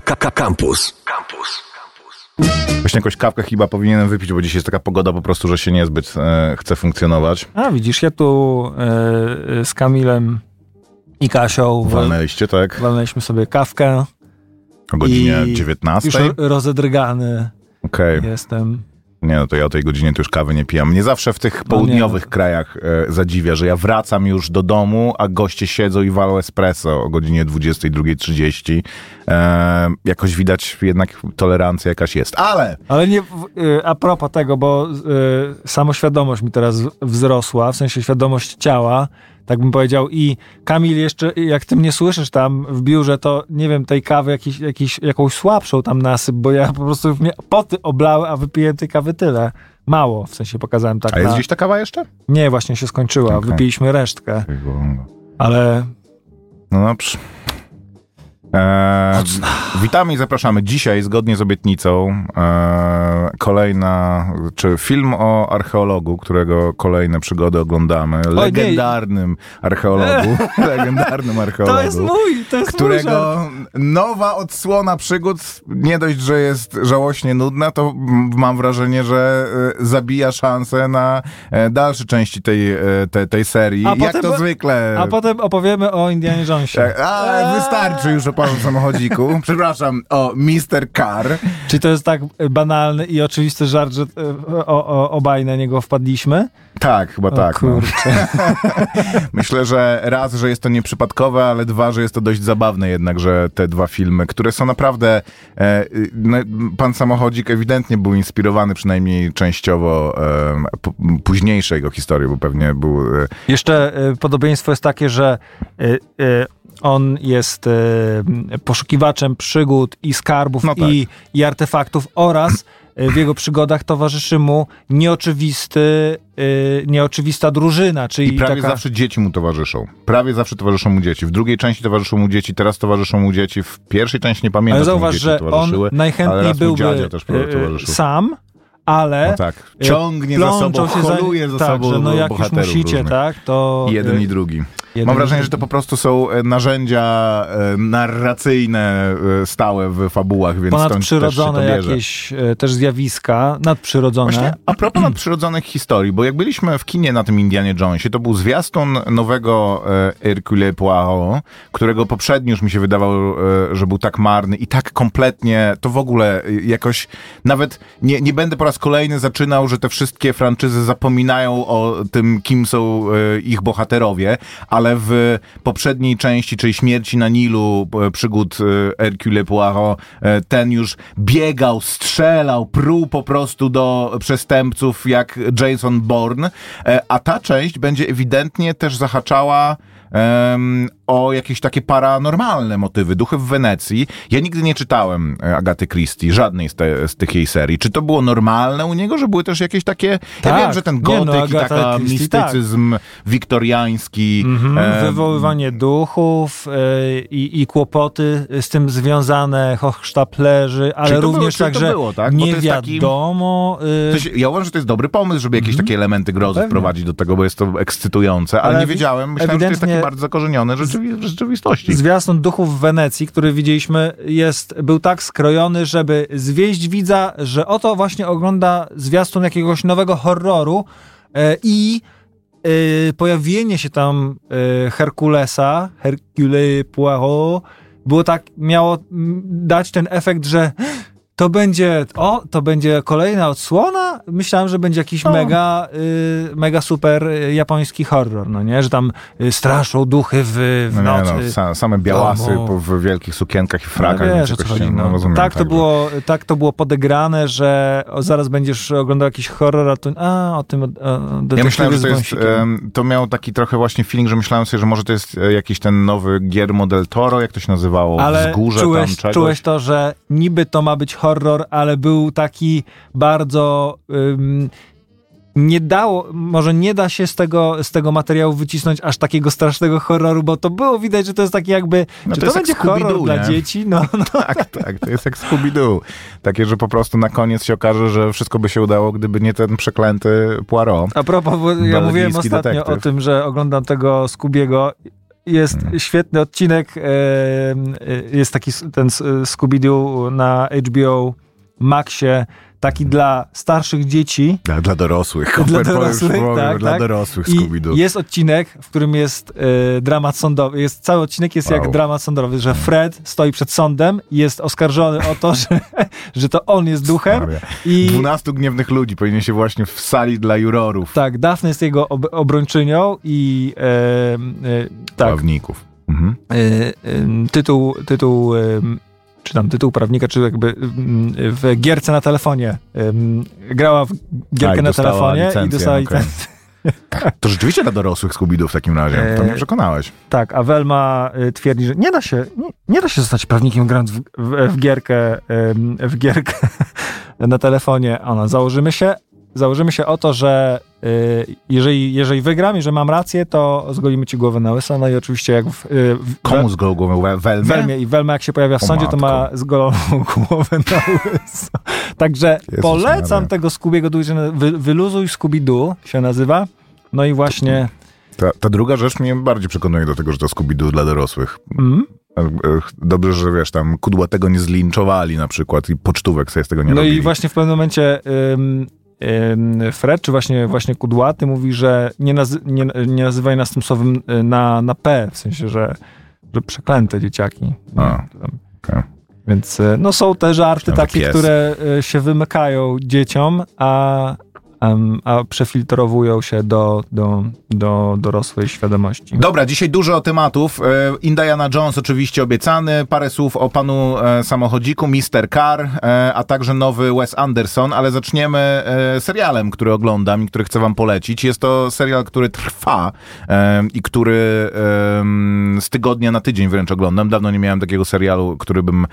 Campus. Campus. Właśnie jakąś kawkę chyba powinienem wypić, bo dzisiaj jest taka pogoda po prostu, że się niezbyt e, chce funkcjonować. A widzisz, ja tu e, z Kamilem i Kasią wal, Walnęliście, tak? walnęliśmy sobie kawkę. O godzinie I 19? Już ro- rozedrgany Okej. jestem. Nie, no to ja o tej godzinie to już kawy nie pijam. Mnie zawsze w tych No południowych nie. krajach e, zadziwia, że ja wracam już do domu, a goście siedzą i walą espresso o godzinie 22.30. E, jakoś widać jednak tolerancja jakaś jest. Ale Ale nie, y, a propos tego, bo y, samoświadomość mi teraz wzrosła, w sensie świadomość ciała, tak bym powiedział. I Kamil jeszcze, jak ty mnie słyszysz tam w biurze, to nie wiem, tej kawy jakiś, jakiś, jakąś słabszą tam nasyp, bo ja po prostu mnie poty oblały, a wypiłem tej kawy tyle. Mało, w sensie pokazałem tak a jest na... gdzieś ta kawa jeszcze? Nie, właśnie się skończyła, Okej. wypiliśmy resztkę, ale No dobrze. E, witamy i zapraszamy dzisiaj, zgodnie z obietnicą, e, kolejna, czy film o archeologu, którego kolejne przygody oglądamy. nie. Legendarnym archeologu. legendarnym archeologu. to jest mój, to jest którego nowa odsłona przygód nie dość, że jest żałośnie nudna, to mam wrażenie, że e, zabija szansę na e, dalsze części tej, e, te, tej serii. A Jak potem- to zwykle. A potem opowiemy o Indianie Jonesie. A wystarczy już o panu samochodziku. Przepraszam, o Mr. Car. Czy to jest tak banalny i oczywisty żart, że e, o, o, obaj na niego wpadliśmy? Tak, chyba O tak. No. Myślę, że raz, że jest to nieprzypadkowe, ale dwa, że jest to dość zabawne jednak, że te dwa filmy, które są naprawdę... E, no, pan Samochodzik ewidentnie był inspirowany przynajmniej częściowo e, późniejszej jego historii, bo pewnie był... E, Jeszcze e, podobieństwo jest takie, że e, e, on jest poszukiwaczem przygód i skarbów No tak. i, i artefaktów oraz w jego przygodach towarzyszy mu nieoczywisty, e, nieoczywista drużyna, czyli I prawie taka... zawsze dzieci mu towarzyszą. Prawie zawsze towarzyszą mu dzieci. W drugiej części towarzyszą mu dzieci, teraz towarzyszą mu dzieci. W pierwszej części nie pamiętam, Ale zauważ, że on najchętniej byłby e, sam, ale No tak. Ciągnie za sobą, się holuje za tak, sobą że no jak już musicie, różnych. tak, to... Jeden e, i drugi. Mam wrażenie, że to po prostu są e, narzędzia e, narracyjne e, stałe w fabułach, więc też Ponadprzyrodzone bierze. jakieś też zjawiska, nadprzyrodzone. Właśnie a propos nadprzyrodzonych historii, bo jak byliśmy w kinie na tym Indianie Jonesie, to był zwiastun nowego Hercule Poirot, którego poprzedni już mi się wydawał, że był tak marny i tak kompletnie, to w ogóle jakoś, nawet nie, nie będę po raz kolejny zaczynał, że te wszystkie franczyzy zapominają o tym, kim są ich bohaterowie, ale w poprzedniej części, czyli Śmierci na Nilu, e, przygód e, Hercule Poirot, e, ten już biegał, strzelał, pruł po prostu do przestępców jak Jason Bourne, a ta część będzie ewidentnie też zahaczała o jakieś takie paranormalne motywy, duchy w Wenecji. Ja nigdy nie czytałem e, Agaty Christie, żadnej z, te, z tych jej serii. Czy to było normalne u niego, że były też jakieś takie... ja Tak. wiem, że ten Nie, gotyk no, i taka Christie, tak. mistycyzm wiktoriański... Mhm, em, wywoływanie duchów e, i, i kłopoty z tym związane, hochsztaplerzy, ale Czyli było- również czyli tak, to że było, tak? Nie taki- wiadomo... e, To się, ja uważam, że to jest dobry pomysł, żeby jakieś takie elementy grozy Pewnie. wprowadzić do tego, bo jest to ekscytujące, ale, Ale nie wi- wiedziałem. Myślałem, że to jest takie bardzo zakorzenione w w rzeczywistości. Zwiastun Duchów w Wenecji, który widzieliśmy, jest, był tak skrojony, żeby zwieść widza, że oto właśnie ogląda zwiastun jakiegoś nowego horroru e, i e, pojawienie się tam e, Herkulesa, Hercule Poirot, było tak, miało dać ten efekt, że to będzie, o, to będzie kolejna odsłona. Myślałem, że będzie jakiś No. mega, y, mega super y, japoński horror, no nie? Że tam y, straszą duchy w, w No nie, nocy. no, sa, same białasy domu. w wielkich sukienkach i frakach. wiesz, o co jakoś chodzi, nie- no. rozumiem, tak, to że- było, tak to było podegrane, że o, zaraz będziesz oglądał jakiś horror, a, to, a o tym o, o Ja myślałem, że to jest, em, to miał taki trochę właśnie feeling, że myślałem sobie, że może to jest e, jakiś ten nowy Guillermo del Toro, jak to się nazywało, Ale wzgórze czułeś, tam czegoś. czułeś to, że niby to ma być horror, ale był taki bardzo. nie dało, może nie da się z tego, z tego materiału wycisnąć aż takiego strasznego horroru, bo to było widać, że to jest taki jakby, No czy to to, będzie horror dla dzieci? No, no. Tak, tak, to jest jak Scooby-Doo. Takie, że po prostu na koniec się okaże, że wszystko by się udało, gdyby nie ten przeklęty Poirot. A propos, ja mówiłem ostatnio detektyw. o tym, że oglądam tego Skubiego jest świetny odcinek, e, jest taki ten Scooby-Doo na HBO Maxie, taki dla starszych dzieci. Dla, dla dorosłych. Dla dorosłych, powiem, tak, Dla tak. dorosłych I jest odcinek, w którym jest e, dramat sądowy. Jest, cały odcinek jest Wow. jak dramat sądowy, że Fred stoi przed sądem i jest oskarżony o to, że, że to on jest duchem. I 12 gniewnych ludzi powinien się właśnie w sali dla jurorów, tak, Daphne jest jego ob obrończynią i e, e, tak, prawników. Mhm. tytuł, tytuł czy tam tytuł prawnika, czy jakby mm, w gierce na telefonie. grała w gierkę A, i na telefonie i licencję, dostała okej. licencję. To rzeczywiście dla dorosłych Scooby-Doo w takim razie. To mnie E, przekonałeś. Tak, a Velma y, twierdzi, że nie da się, nie, nie da się zostać prawnikiem grając w, w, w gierkę, w gierkę na telefonie. Ona, założymy się, założymy się o to, że y, jeżeli, jeżeli wygram i że mam rację, to zgolimy ci głowę na łyso. No i oczywiście jak w, y, w Komu zgolą głowę? We- Welmie? Welmie i Welma jak się pojawia w O sądzie, to ma matko. zgoloną głowę na łyso. Także Jezus polecam Maria. tego Scoobiego, wy, Wyluzuj Scooby-Doo się nazywa. No i właśnie... Ta, ta druga rzecz mnie bardziej przekonuje do tego, że to Scooby-Doo dla dorosłych. Mm, E, e, Dobrze, że wiesz, tam kudłatego nie zlinczowali na przykład i pocztówek sobie z tego nie No robili. i właśnie w pewnym momencie ym, Fred, czy właśnie, właśnie Kudłaty mówi, że nie, nazy- nie, nie nazywaj nas tym słowem y, na, na P, w sensie, że, że przeklęte dzieciaki. A, okej. Więc y, no są te żarty Myślałem, takie, które y, się wymykają dzieciom, a, a przefiltrowują się do, do, do dorosłej świadomości. Dobra, dzisiaj dużo tematów. E, Indiana Jones oczywiście obiecany, parę słów o panu e, samochodziku, Mr. Car, e, a także nowy Wes Anderson, ale zaczniemy serialem, który oglądam i który chcę wam polecić. Jest to serial, który trwa i który z tygodnia na tydzień wręcz oglądam. Dawno nie miałem takiego serialu, który bym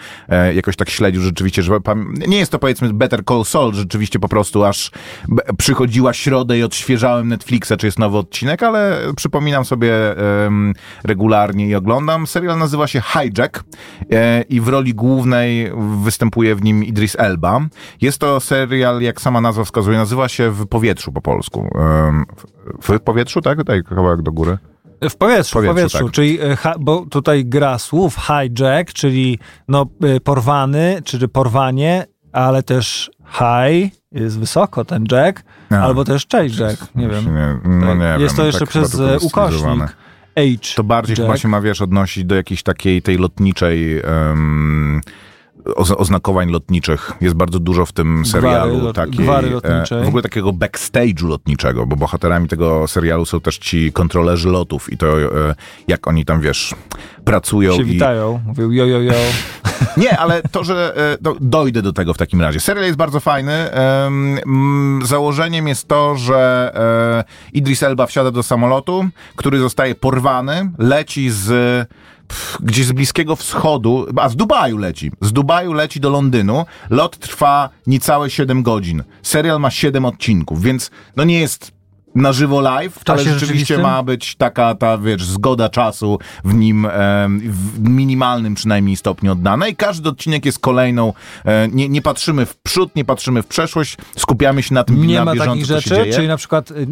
jakoś tak śledził rzeczywiście, że nie jest to powiedzmy Better Call Saul, rzeczywiście po prostu aż przychodziła środę i odświeżałem Netflixa, czy jest nowy odcinek, ale przypominam sobie em, regularnie i oglądam. Serial nazywa się Hijack e, i w roli głównej występuje w nim Idris Elba. Jest to serial, jak sama nazwa wskazuje, nazywa się W powietrzu po polsku. W, w powietrzu, tak? Daj kawałek do góry. W powietrzu, w powietrzu, powietrzu. tak. Czyli, e, bo tutaj gra słów hijack, czyli no, e, porwany, czyli porwanie, ale też high, jest wysoko ten jack, A. albo też cześć jack, nie wiem. Nie, no nie jest wiem, to jeszcze tak przez e, ukośnik. H. To bardziej Jack. chyba się ma, wiesz, odnosić do jakiejś takiej tej lotniczej um, oznakowań lotniczych. Jest bardzo dużo w tym serialu. lot- takiej, gwary e, lotniczej. w ogóle takiego backstage'u lotniczego, bo bohaterami tego serialu są też ci kontrolerzy lotów i to e, jak oni tam, wiesz, pracują się i... witają, mówią jo, jo, jo. Nie, ale to, że e, do, dojdę do tego w takim razie. Serial jest bardzo fajny. Mm, założeniem jest to, że e, Idris Elba wsiada do samolotu, który zostaje porwany, leci z pff, gdzieś z Bliskiego Wschodu, a z Dubaju leci. Z Dubaju leci do Londynu. Lot trwa niecałe 7 godzin. Serial ma 7 odcinków, więc no nie jest na żywo live, ale rzeczywiście ma być taka ta, wiesz, zgoda czasu w nim w minimalnym przynajmniej stopniu oddana i każdy odcinek jest kolejną, e, nie, nie patrzymy w przód, nie patrzymy w przeszłość, skupiamy się na tym Nie na ma bieżąco, takich rzeczy, czyli na przykład y, y,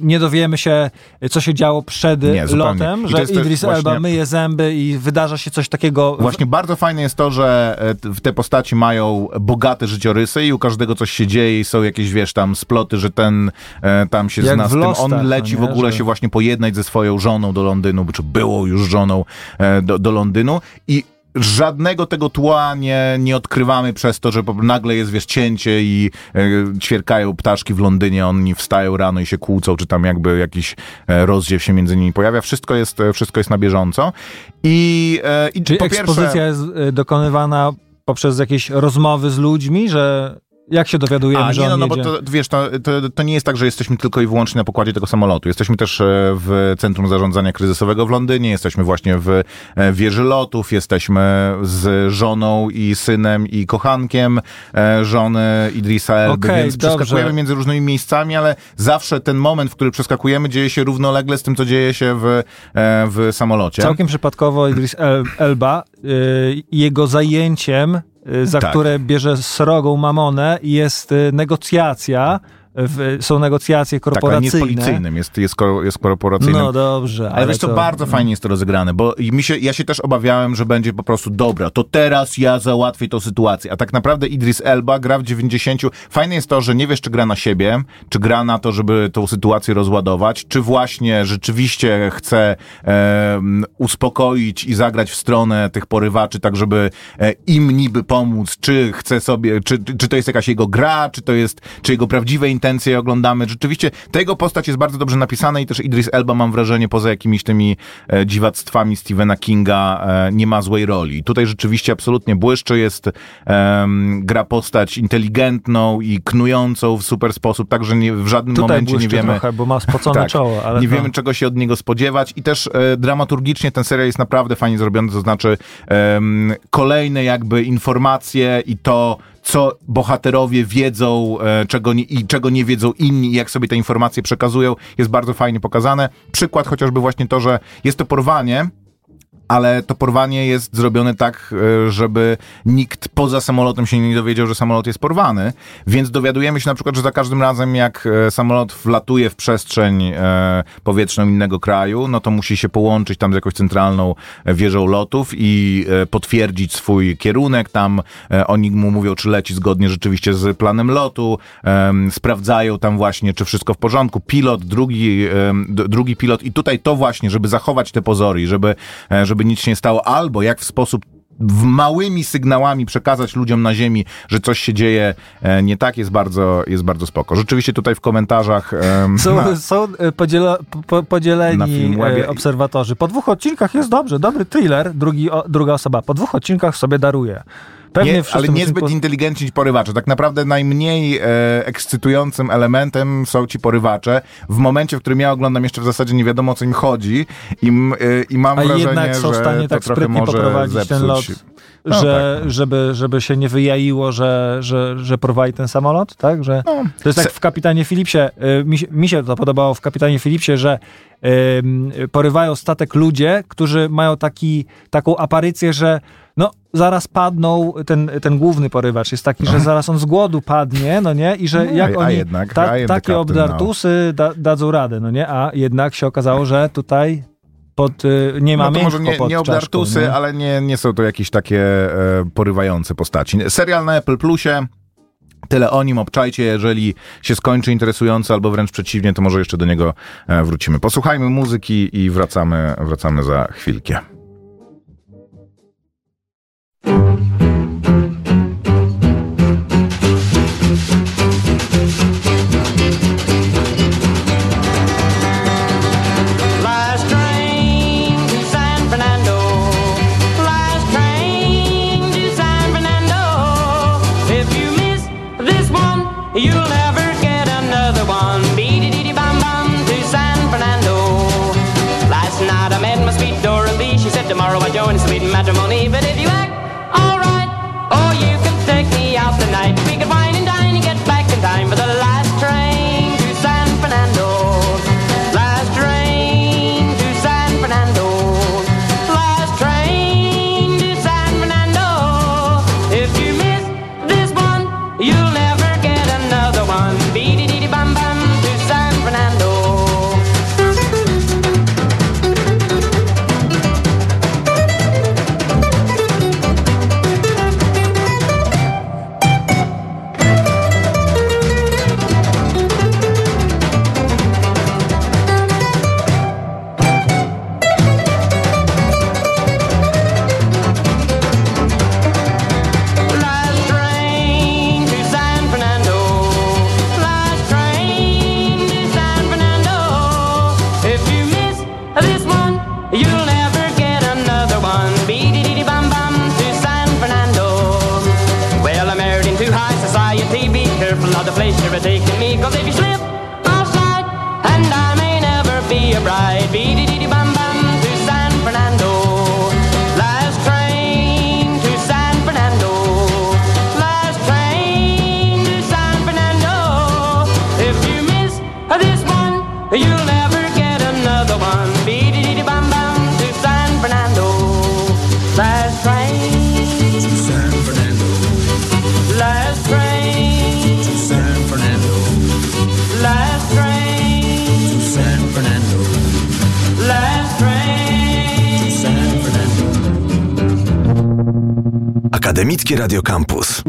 nie dowiemy się, co się działo przed Nie, lotem, że Idris właśnie- Elba myje zęby i wydarza się coś takiego... Właśnie bardzo fajne jest to, że e, te postaci mają bogate życiorysy i u każdego coś się dzieje i są jakieś, wiesz, tam sploty, że ten e, tam się Jak zna z tym. Lostach, On leci no w nie? ogóle Że- się właśnie pojednać ze swoją żoną do Londynu, czy było już żoną e, do, do Londynu i żadnego tego tła nie, nie odkrywamy przez to, że nagle jest, wiesz, cięcie i e, ćwierkają ptaszki w Londynie, oni wstają rano i się kłócą, czy tam jakby jakiś e, rozziew się między nimi pojawia. Wszystko jest, e, wszystko jest na bieżąco. I, e, i Czyli po ekspozycja pierwsze... jest y, dokonywana poprzez jakieś rozmowy z ludźmi, że jak się dowiadujemy, A, że nie, no, no bo to, wiesz, to, to, to nie jest tak, że jesteśmy tylko i wyłącznie na pokładzie tego samolotu. Jesteśmy też e, w Centrum Zarządzania Kryzysowego w Londynie, jesteśmy właśnie w e, wieży lotów, jesteśmy z żoną i synem i kochankiem e, żony Idrisa Elby, Okej, więc dobrze. przeskakujemy między różnymi miejscami, ale zawsze ten moment, w który przeskakujemy, dzieje się równolegle z tym, co dzieje się w, w samolocie. Całkiem przypadkowo Idris El Elba, jego zajęciem, za Tak. które bierze srogą mamonę, jest y, negocjacja w, są negocjacje Tak, ale nie korporacyjne. jest policyjnym, jest, jest, jest korporacyjnym. no dobrze, Ale wiesz co, to- bardzo fajnie jest to rozegrane, bo mi się, ja się też obawiałem, że będzie po prostu dobra, to teraz ja załatwię tą sytuację. A tak naprawdę Idris Elba gra w 90. Fajne jest to, że nie wiesz, czy gra na siebie, czy gra na to, żeby tą sytuację rozładować, czy właśnie rzeczywiście chce em, uspokoić i zagrać w stronę tych porywaczy, tak żeby e, im niby pomóc, czy chce sobie, czy, czy to jest jakaś jego gra, czy to jest, czy jego prawdziwe intencje oglądamy. Rzeczywiście ta jego postać jest bardzo dobrze napisana i też Idris Elba mam wrażenie, poza jakimiś tymi e, dziwactwami Stephena Kinga, e, nie ma złej roli. Tutaj rzeczywiście absolutnie błyszczy, jest em, gra postać inteligentną i knującą w super sposób, tak, że nie, w żadnym Tutaj momencie nie wiemy, trochę, bo ma spocone tak, czoło, ale nie to... wiemy, czego się od niego spodziewać i też e, dramaturgicznie ten serial jest naprawdę fajnie zrobiony, to znaczy kolejne jakby informacje i to, co bohaterowie wiedzą e, czego nie, i czego nie wiedzą inni jak sobie te informacje przekazują, jest bardzo fajnie pokazane. Przykład chociażby właśnie to, że jest to porwanie, ale to porwanie jest zrobione tak, e, żeby nikt poza samolotem się nie dowiedział, że samolot jest porwany, więc dowiadujemy się na przykład, że za każdym razem jak e, samolot wlatuje w przestrzeń e, powietrzną innego kraju, no to musi się połączyć tam z jakąś centralną wieżą lotów i potwierdzić swój kierunek, tam oni mu mówią, czy leci zgodnie rzeczywiście z planem lotu, sprawdzają tam właśnie, czy wszystko w porządku, pilot, drugi, drugi pilot. I tutaj to właśnie, żeby zachować te pozory, żeby, e, żeby nic się nie stało, albo jak w sposób w małymi sygnałami przekazać ludziom na ziemi, że coś się dzieje e, nie tak, jest bardzo, jest bardzo spoko. Rzeczywiście tutaj w komentarzach Są, na- są e, podziela, po, podzieleni e, obserwatorzy. Po dwóch odcinkach jest dobrze, dobry thriller, drugi, druga osoba. Po dwóch odcinkach sobie daruje. Pewnie nie, ale niezbyt ci porywacze. Tak naprawdę najmniej e, ekscytującym elementem są ci porywacze. W momencie, w którym ja oglądam, jeszcze w zasadzie nie wiadomo, o co im chodzi i, e, i mam A wrażenie, jednak są w że stanie tak sprytnie może poprowadzić zepsuć. ten lot, No że, tak, żeby, żeby się nie wyjaiło, że, że, że porwali ten samolot, tak? Że, No, to jest tak w Kapitanie Philipsie, y, mi, się- mi się to podobało w Kapitanie Philipsie, że porywają statek ludzie, którzy mają taki, taką aparycję, że no, zaraz padną, ten, ten główny porywacz jest taki, że zaraz on z głodu padnie, no nie? I że No, jak a oni jednak, ta, takie captain obdartusy da, dadzą radę, no nie? A jednak się okazało, że tutaj pod, y, nie ma No to może nie, nie czaszką, obdartusy, nie? ale nie, nie są to jakieś takie e, porywające postaci. Serial na Apple Plusie. Tyle o nim, obczajcie, jeżeli się skończy interesująco, albo wręcz przeciwnie, to może jeszcze do niego e, wrócimy. Posłuchajmy muzyki i wracamy, wracamy za chwilkę. Radio Campus.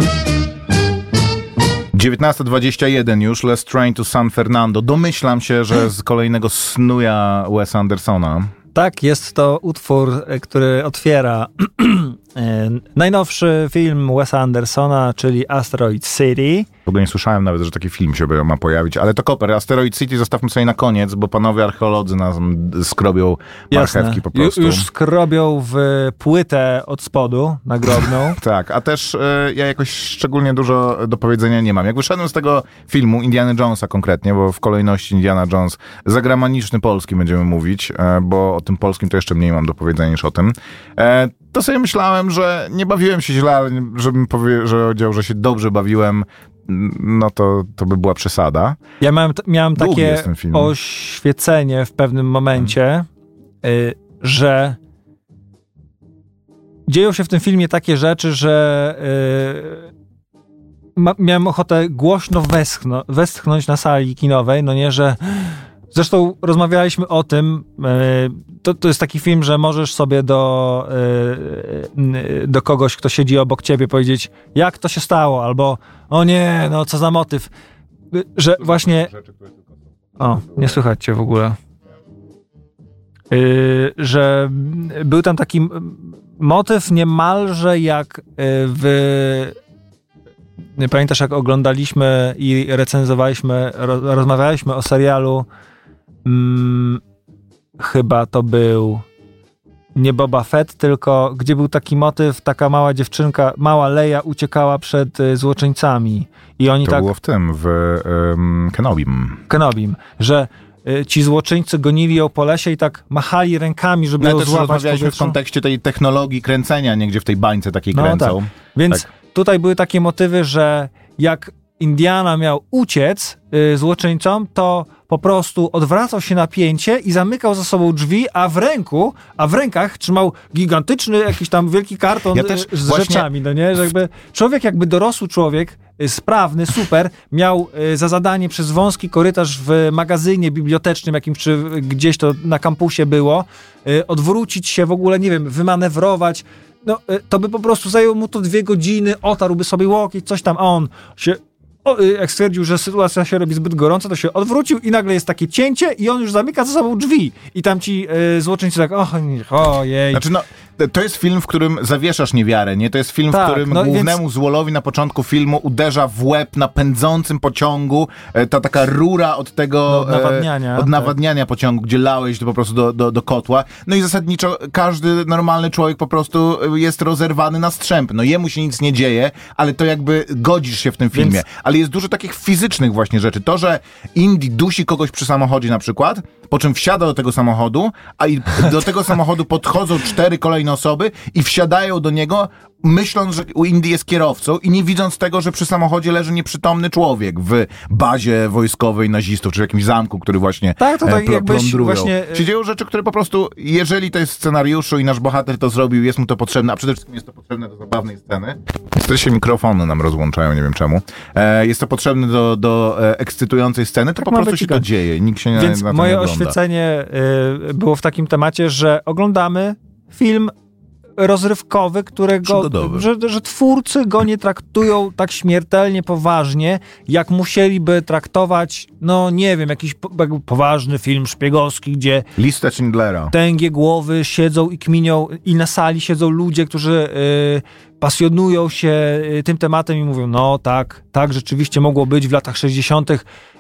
19.21 już, Let's Train to San Fernando. Domyślam się, że z kolejnego snuja Wes Andersona. Tak, jest to utwór, e, który otwiera e, najnowszy film Wesa Andersona, czyli Asteroid City. Ogóle nie słyszałem nawet, że taki film się ma pojawić, ale to koper. Asteroid City zostawmy sobie na koniec, bo panowie archeolodzy nas skrobią marchewki Jasne. po Ju- prostu. Już skrobią w płytę od spodu nagrobną. Tak, a też e, ja jakoś szczególnie dużo do powiedzenia nie mam. Jak wyszedłem z tego filmu, Indiana Jonesa konkretnie, bo w kolejności Indiana Jones, zagraniczny polski będziemy mówić, e, bo o tym polskim to jeszcze mniej mam do powiedzenia niż o tym, e, to sobie myślałem, że nie bawiłem się źle, ale żebym powiedział, że się dobrze bawiłem, no to, to by była przesada. Ja miałem, miałem Długi takie oświecenie w pewnym momencie, y, że dzieją się w tym filmie takie rzeczy, że y, ma, miałem ochotę głośno westchno, westchnąć na sali kinowej, no nie, że zresztą rozmawialiśmy o tym, y, to, to jest taki film, że możesz sobie do, y, do kogoś, kto siedzi obok ciebie powiedzieć, jak to się stało, albo o nie, no co za motyw, że właśnie o, nie słychać cię w ogóle. Yy, że był tam taki motyw niemalże jak w. Pamiętasz, jak oglądaliśmy i recenzowaliśmy, ro, rozmawialiśmy o serialu. Mm, chyba to był nie Boba Fett, tylko gdzie był taki motyw, taka mała dziewczynka, mała Leia uciekała przed y, złoczyńcami. I oni To tak. było w tym, w um, Kenobim. Kenobim, że y, ci złoczyńcy gonili ją po lesie i tak machali rękami, żeby No ją złapać w rozmawialiśmy w kontekście tej technologii kręcenia, nie gdzie w tej bańce takiej No kręcą. Więc Tak. tutaj były takie motywy, że jak Indiana miał uciec y, złoczyńcom, to po prostu odwracał się napięcie i zamykał za sobą drzwi, a w ręku, a w rękach trzymał gigantyczny jakiś tam wielki karton Ja y, też z właśnie- rzeczami, no nie? Że jakby człowiek, jakby dorosły człowiek, y, sprawny, super, miał y, za zadanie przez wąski korytarz w magazynie bibliotecznym jakimś, czy gdzieś to na kampusie było, odwrócić się w ogóle, nie wiem, wymanewrować, no, to by po prostu zajęło mu to dwie godziny, otarłby sobie łokieć, coś tam, a on się, o, y, jak stwierdził, że sytuacja się robi zbyt gorąca, to się odwrócił i nagle jest takie cięcie i on już zamyka za sobą drzwi. I tam ci y, złoczyńcy tak, nie- ojej. Znaczy, no, to jest film, w którym zawieszasz niewiarę, nie? To jest film, Tak, w którym no głównemu złolowi na początku filmu uderza w łeb na pędzącym pociągu e, ta taka rura od tego... Od nawadniania, E, od tak. nawadniania pociągu, gdzie lałeś to po prostu do, do, do kotła. No i zasadniczo każdy normalny człowiek po prostu jest rozerwany na strzęp. No jemu się nic nie dzieje, ale to jakby godzisz się w tym filmie. Więc- Ale jest dużo takich fizycznych właśnie rzeczy. To, że Indy dusi kogoś przy samochodzie na przykład, po czym wsiada do tego samochodu, a i do tego samochodu podchodzą cztery kolejne osoby i wsiadają do niego, myśląc, że u Indy jest kierowcą i nie widząc tego, że przy samochodzie leży nieprzytomny człowiek w bazie wojskowej nazistów, czy w jakimś zamku, który właśnie Tak, to tak e, jakbyś plądrują. właśnie, e, Się dzieją rzeczy, które po prostu, jeżeli to jest w scenariuszu i nasz bohater to zrobił, jest mu to potrzebne, a przede wszystkim jest to potrzebne do zabawnej sceny. Niestety się mikrofony nam rozłączają, nie wiem czemu. E, jest to potrzebne do, do e, ekscytującej sceny, to po ma prostu się tak. to dzieje. Nikt się Więc na to moje oświecenie y, było w takim temacie, że oglądamy film rozrywkowy, którego, że, że twórcy go nie traktują tak śmiertelnie poważnie, jak musieliby traktować, no nie wiem, jakiś poważny film szpiegowski, gdzie Lista Schindlera. tęgie głowy siedzą i kminią i na sali siedzą ludzie, którzy y, pasjonują się y, tym tematem i mówią, no tak, tak rzeczywiście mogło być w latach 60.,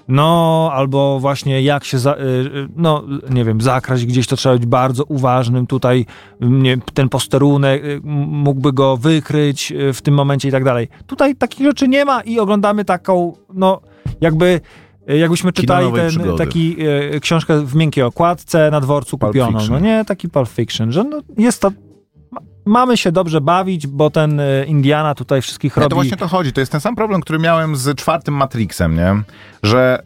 no albo właśnie jak się, za, y, y, no nie wiem, zakraść gdzieś, to trzeba być bardzo uważnym tutaj, y, nie, ten posterunek y, mógłby go wykryć w tym momencie i tak dalej. Tutaj takich rzeczy nie ma i oglądamy taką, no jakby Jakbyśmy czytali ten, przygody. taki e, książkę w miękkiej okładce na dworcu Pulp kupioną. Fiction. No nie, taki Pulp Fiction, że no, jest to. Ma- Mamy się dobrze bawić, bo ten e, Indiana tutaj wszystkich No robi. to właśnie to chodzi. To jest ten sam problem, który miałem z czwartym Matrixem, nie? Że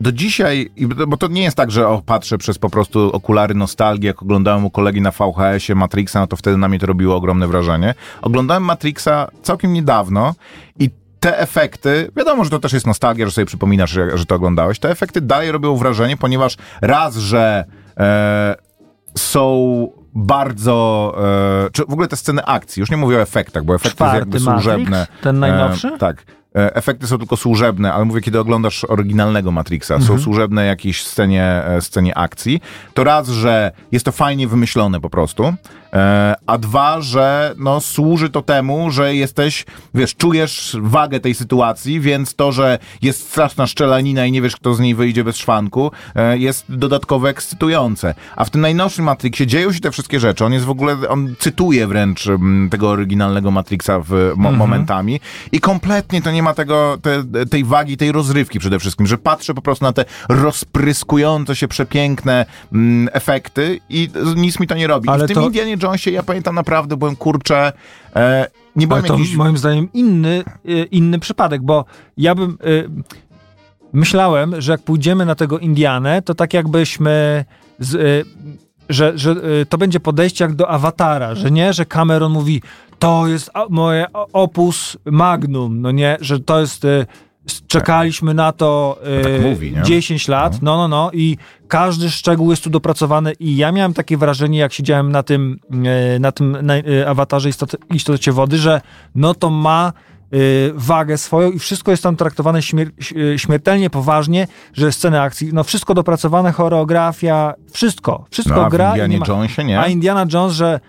do dzisiaj, bo to nie jest tak, że o, patrzę przez po prostu okulary nostalgii, jak oglądałem u kolegi na VHS-ie Matrixa, no to wtedy na mnie to robiło ogromne wrażenie. Oglądałem Matrixa całkiem niedawno i te efekty, wiadomo, że to też jest nostalgia, że sobie przypominasz, że, że to oglądałeś, te efekty dalej robią wrażenie, ponieważ raz, że e, są bardzo, e, czy w ogóle te sceny akcji, już nie mówię o efektach, bo efekty Czwarty jakby Matrix? służebne. Ten najnowszy? E, tak. E, Efekty są tylko służebne, ale mówię, kiedy oglądasz oryginalnego Matrixa, Mhm. są służebne jakiejś scenie, e, scenie akcji, to raz, że jest to fajnie wymyślone po prostu, e, a dwa, że no, służy to temu, że jesteś, wiesz, czujesz wagę tej sytuacji, więc to, że jest straszna szczelanina i nie wiesz, kto z niej wyjdzie bez szwanku, e, jest dodatkowo ekscytujące. A w tym najnowszym Matrixie dzieją się te wszystkie rzeczy. On jest w ogóle, on cytuje wręcz tego oryginalnego Matrixa w mo- momentami i kompletnie to nie ma tego, te, tej wagi, tej rozrywki przede wszystkim, że patrzę po prostu na te rozpryskujące się przepiękne mm, efekty i nic mi to nie robi. Ale I w tym to- Indianie Jonesie ja pamiętam naprawdę, byłem kurczę, e, nie byłem Ale to jakiś... moim zdaniem inny, y, inny przypadek, bo ja bym y, myślałem, że jak pójdziemy na tego Indianę, to tak jakbyśmy z, y, że, że y, to będzie podejście jak do awatara, że nie, że Cameron mówi to jest moje opus magnum, no nie, że to jest y, czekaliśmy na to y, Tak mówi, nie? 10 lat, no no no i każdy szczegół jest tu dopracowany i ja miałem takie wrażenie, jak siedziałem na tym, e, na tym na, e, awatarze istoty, istocie wody, że no to ma e, wagę swoją i wszystko jest tam traktowane śmier e, śmiertelnie poważnie, że sceny akcji, no wszystko dopracowane, choreografia, wszystko, wszystko No, a gra. i Indianie nie ma- Jonesie, nie? A Indiana Jones, że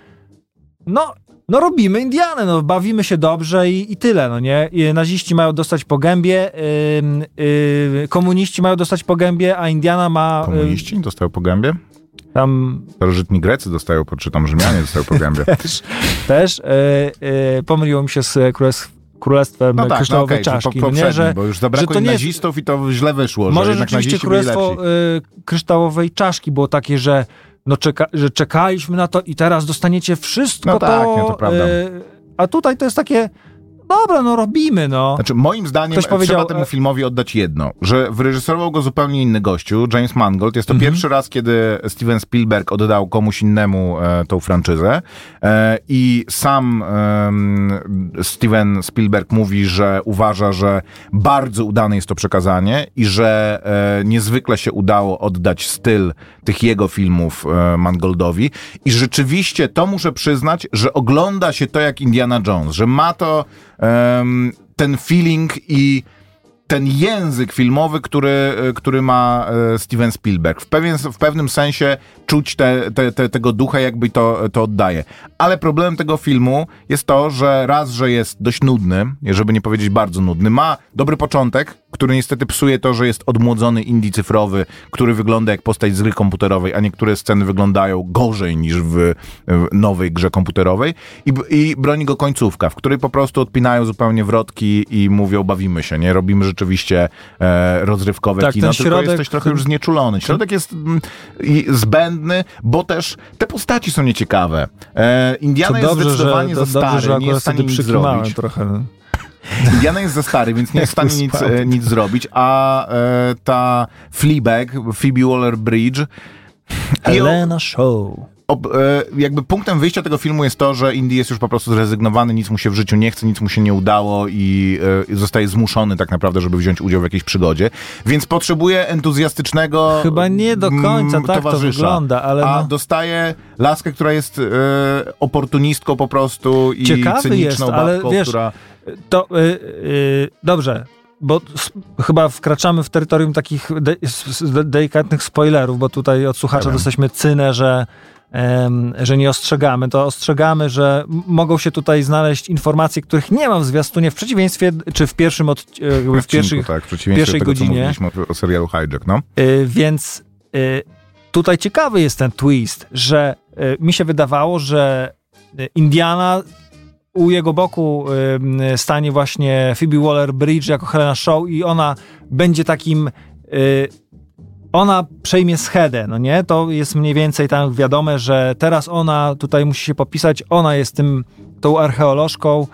no, no robimy Indianę, no bawimy się dobrze i, i tyle, no nie? I naziści mają dostać po gębie, ym, y, komuniści mają dostać po gębie, a Indiana ma... y, Komuniści dostają po gębie? tam Starożytni Grecy dostają, czy tam Rzymianie dostają po gębie. też, też y, y, pomyliło mi się z królestw, królestwem No tak, no kryształowej okej, czyli czaszki, po, no nie, że bo już że zabrakło to im nie nazistów i to źle wyszło, że może jednak rzeczywiście królestwo y, kryształowej czaszki było takie, że no czeka, że czekaliśmy na to i teraz dostaniecie wszystko No tak, to. nie, to prawda. y, a tutaj to jest takie, dobra, no robimy, no. Znaczy, moim zdaniem Ktoś powiedział, trzeba temu e- filmowi oddać jedno, że wyreżyserował go zupełnie inny gościu, James Mangold. Jest to Mhm. pierwszy raz, kiedy Steven Spielberg oddał komuś innemu e, tą franczyzę e, i sam em, Steven Spielberg mówi, że uważa, że bardzo udane jest to przekazanie i że e, niezwykle się udało oddać styl tych jego filmów e, Mangoldowi i rzeczywiście to muszę przyznać, że ogląda się to jak Indiana Jones, że ma to ten feeling i ten język filmowy, który, e, który ma e, Steven Spielberg. W, pewien, w pewnym sensie czuć te, te, te, tego ducha, jakby to, to oddaje. Ale problemem tego filmu jest to, że raz, że jest dość nudny, żeby nie powiedzieć bardzo nudny, ma dobry początek, który niestety psuje to, że jest odmłodzony indie cyfrowy, który wygląda jak postać z gry komputerowej, a niektóre sceny wyglądają gorzej niż w, w nowej grze komputerowej i, i broni go końcówka, w której po prostu odpinają zupełnie wrotki i mówią bawimy się, nie? Robimy rzeczywiście e, rozrywkowe Tak, kino, ten tylko środek- jesteś trochę już znieczulony. Środek jest mm, i zbędny, bo też te postaci są nieciekawe. E, Indiana jest zdecydowanie to, za dobrze, stary, że nie jest w stanie nic zrobić. trochę. Indiana jest za stary, więc nie jest w stanie nic, e, nic zrobić, a e, ta Fleabag, Phoebe Waller-Bridge Helena Show. Ob, e, jakby punktem wyjścia tego filmu jest to, że Indy jest już po prostu zrezygnowany, nic mu się w życiu nie chce, nic mu się nie udało i e, zostaje zmuszony tak naprawdę, żeby wziąć udział w jakiejś przygodzie, więc potrzebuje entuzjastycznego Chyba nie do końca mm, tak to wygląda, ale A no. dostaje laskę, która jest e, oportunistką po prostu i Ciekawy cyniczną jest, ale babką, wiesz, która... To dobrze, bo chyba wkraczamy w terytorium takich de, delikatnych spoilerów, bo tutaj od słuchacza Ja wiem. dostaliśmy cynę, że, że nie ostrzegamy. To ostrzegamy, że mogą się tutaj znaleźć informacje, których nie ma w zwiastunie, w przeciwieństwie, czy w pierwszym od, e, w odcinku, pierwszych, tak, w przeciwieństwie pierwszej tego, godzinie. o, serialu Hijack, no. Y, więc y, tutaj ciekawy jest ten twist, że mi się wydawało, że Indiana u jego boku stanie właśnie Phoebe Waller-Bridge jako Helena Shaw i ona będzie takim ona przejmie schedę, no nie? To jest mniej więcej tam wiadome, że teraz ona tutaj musi się popisać, ona jest tym, tą archeolożką,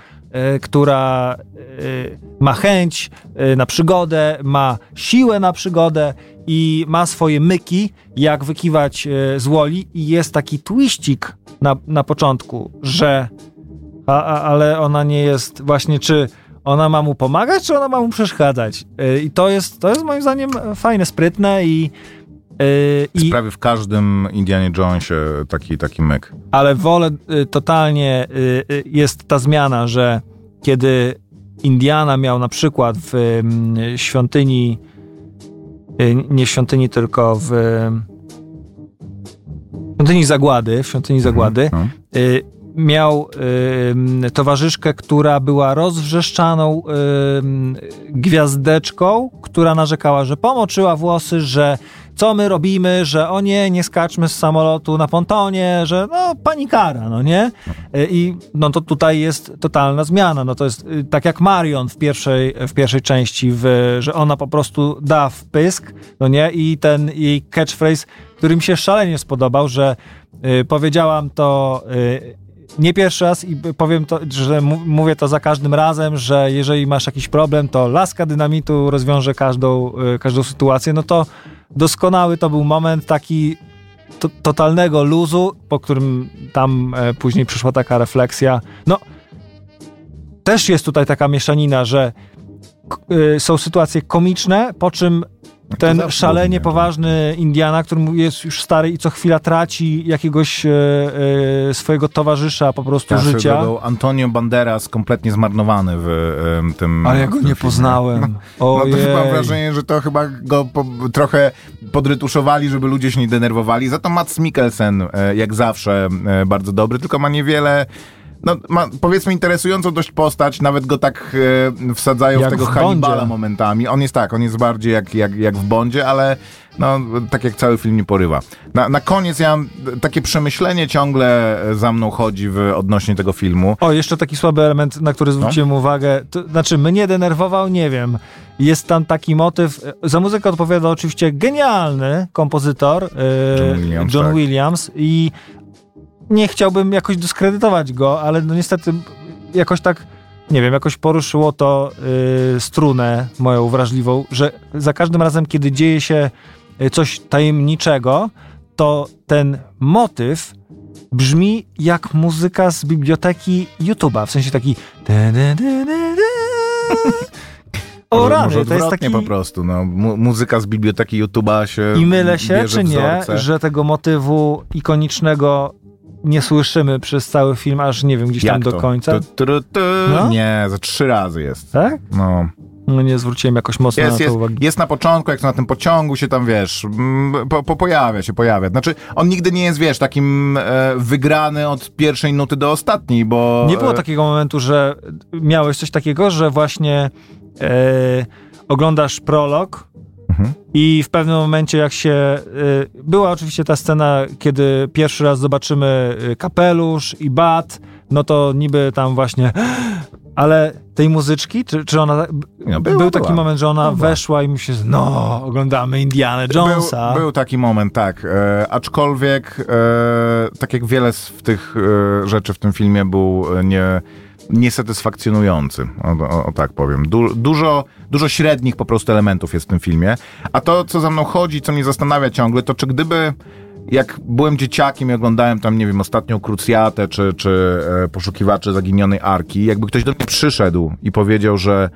y, która y, ma chęć y, na przygodę, ma siłę na przygodę i ma swoje myki, jak wykiwać z woli i jest taki twiścik na, na początku, że a, a, ale ona nie jest właśnie, czy ona ma mu pomagać, czy ona ma mu przeszkadzać. Y, I to jest, to jest moim zdaniem fajne, sprytne i Jest I, prawie w każdym Indianie Jonesie taki, taki myk. ale wolę y, totalnie, y, y, jest ta zmiana, że kiedy Indiana miał na przykład w ym, świątyni, y, nie świątyni, tylko w świątyni Zagłady, w świątyni Zagłady, No. Y, miał ym, towarzyszkę, która była rozwrzeszczaną ym, gwiazdeczką, która narzekała, że pomoczyła włosy, że co my robimy, że o nie, nie skaczmy z samolotu na pontonie, że no panikara, no nie? Y, I no to tutaj jest totalna zmiana, no to jest y, tak jak Marion w pierwszej, w pierwszej części, w, że ona po prostu da w pysk, no nie? I ten jej catchphrase, który mi się szalenie spodobał, że y, powiedziałam to y, nie pierwszy raz i powiem to, że mówię to za każdym razem, że jeżeli masz jakiś problem, to laska dynamitu rozwiąże każdą, y, każdą sytuację, no to doskonały to był moment taki to, totalnego luzu, po którym tam e, później przyszła taka refleksja. No, też jest tutaj taka mieszanina, że y, są sytuacje komiczne, po czym ten zawsze szalenie nie? poważny Indiana, który jest już stary i co chwila traci jakiegoś e, e, swojego towarzysza po prostu swoją życia. drogą Antonio Banderas kompletnie zmarnowany w em, tym Ale ja go nie filmie. poznałem. No to Ojej. chyba mam wrażenie, że to chyba go po, trochę podrytuszowali, żeby ludzie się nie denerwowali. Za to Mats Mikkelsen, e, jak zawsze, e, bardzo dobry, tylko ma niewiele... No, ma powiedzmy interesującą dość postać, nawet go tak e, wsadzają Jak w tego w Hannibala momentami. On jest tak, on jest bardziej jak, jak, jak w Bondzie, ale no, tak jak cały film nie porywa. Na, na koniec ja mam takie przemyślenie ciągle za mną chodzi w, odnośnie tego filmu. O, jeszcze taki słaby element, na który zwróciłem No. uwagę. To, znaczy, mnie denerwował, nie wiem. Jest tam taki motyw. Za muzykę odpowiada oczywiście genialny kompozytor e, John Williams, John tak. Williams i nie chciałbym jakoś dyskredytować go, ale no niestety jakoś tak, nie wiem, jakoś poruszyło to y, strunę moją wrażliwą, że za każdym razem, kiedy dzieje się y, coś tajemniczego, to ten motyw brzmi jak muzyka z biblioteki YouTube'a, w sensie taki o rany, to jest taki... po prostu. No, mu muzyka z biblioteki YouTube'a się I mylę się, czy nie, wzorce. że tego motywu ikonicznego nie słyszymy przez cały film, aż nie wiem, gdzieś tam Jak do to? końca. Tu, tu, tu. No? Nie, za trzy razy jest. Tak? No. No nie zwróciłem jakoś mocno Jest, na to jest, uwagi. jest na początku, jak to na tym pociągu się tam, wiesz, mm, po, po, pojawia się, pojawia. Znaczy, on nigdy nie jest, wiesz, takim e, wygrany od pierwszej nuty do ostatniej, bo... Nie było e, takiego momentu, że miałeś coś takiego, że właśnie e, oglądasz prolog Mhm. i w pewnym momencie jak się... E, była oczywiście ta scena, kiedy pierwszy raz zobaczymy e, kapelusz i bat, no to niby tam właśnie... Ale tej muzyczki, czy, czy ona... No, była, był taki była. moment, że ona Była. weszła i mi się... No, oglądamy Indiana Jonesa. Był, był taki moment, tak. E, aczkolwiek, e, tak jak wiele z tych e, rzeczy w tym filmie był e, nie, niesatysfakcjonujący, o, o, o tak powiem. Du, dużo, dużo średnich po prostu elementów jest w tym filmie. A to, co za mną chodzi, co mnie zastanawia ciągle, to czy gdyby jak byłem dzieciakiem i oglądałem tam, nie wiem, ostatnią Krucjatę czy, czy e, Poszukiwacze Zaginionej Arki, jakby ktoś do mnie przyszedł i powiedział, że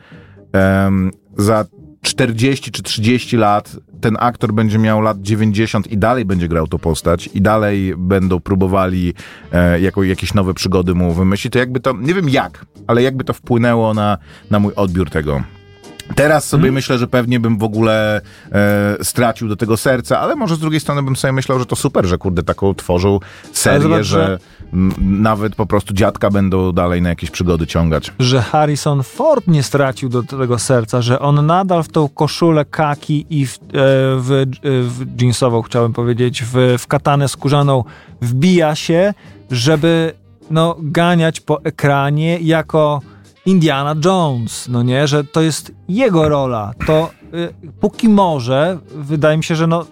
za 40 czy 30 lat ten aktor będzie miał lat 90 i dalej będzie grał tą postać i dalej będą próbowali e, jako, jakieś nowe przygody mu wymyślić, to jakby to, nie wiem jak, ale jakby to wpłynęło na, na mój odbiór tego. Teraz sobie Mhm. myślę, że pewnie bym w ogóle e, stracił do tego serca, ale może z drugiej strony bym sobie myślał, że to super, że kurde taką tworzą serię, zobacz, że że- m, nawet po prostu dziadka będą dalej na jakieś przygody ciągać. że Harrison Ford nie stracił do tego serca, że on nadal w tą koszulę kaki i w, e, w, w jeansową, chciałem powiedzieć, w, w katanę skórzaną wbija się, żeby no, ganiać po ekranie jako Indiana Jones, no nie, że to jest jego rola. To y, póki może, wydaje mi się, że no,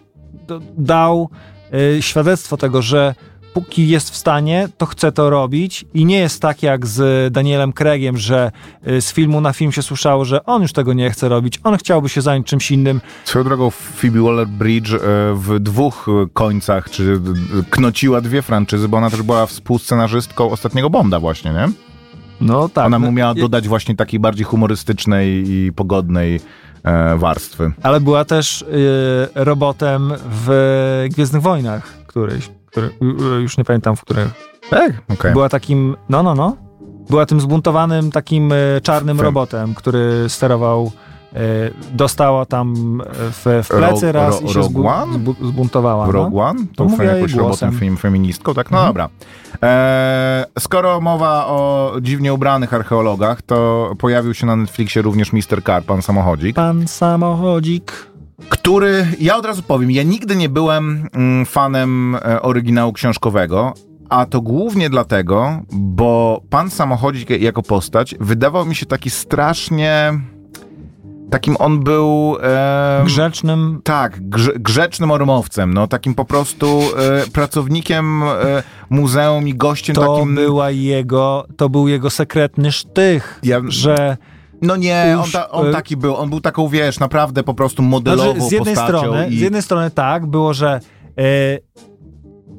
dał y, świadectwo tego, że póki jest w stanie, to chce to robić i nie jest tak jak z Danielem Craigiem, że y, z filmu na film się słyszało, że on już tego nie chce robić, on chciałby się zająć czymś innym. Swoją drogą Phoebe Waller-Bridge e, w dwóch e, końcach czy knociła dwie franczyzy, bo ona też była współscenarzystką ostatniego Bonda właśnie, nie? No tak. Ona mu no, miała dodać właśnie takiej bardziej humorystycznej i pogodnej e, warstwy. Ale była też y, robotem w Gwiezdnych Wojnach któryś, który, y, już nie pamiętam w których. Tak? Okej. Była takim, no, no, no. Była tym zbuntowanym takim y, czarnym Fe- robotem, który sterował, y, dostała tam y, w, w plecy raz ro- i się Rogue One? zbu- zbuntowała. No. Rogue One? To To mówię jakąś głosem. robotą fem, feministką, tak? No Mhm. dobra. E, skoro mowa o dziwnie ubranych archeologach, to pojawił się na Netflixie również Mr. Car, pan samochodzik, Pan samochodzik. który, ja od razu powiem, ja nigdy nie byłem mm, fanem e, oryginału książkowego, a to głównie dlatego, bo pan samochodzik jako postać wydawał mi się taki strasznie... Takim on był... em, Grzecznym. tak, grze, grzecznym ormowcem, no takim po prostu e, pracownikiem e, muzeum i gościem To takim... była jego, to był jego sekretny sztych, Ja- że No nie, on, ta, on e, taki był, on był taką, wiesz, naprawdę po prostu modelową Znaczy, z jednej strony, i... z jednej strony tak, było, że e,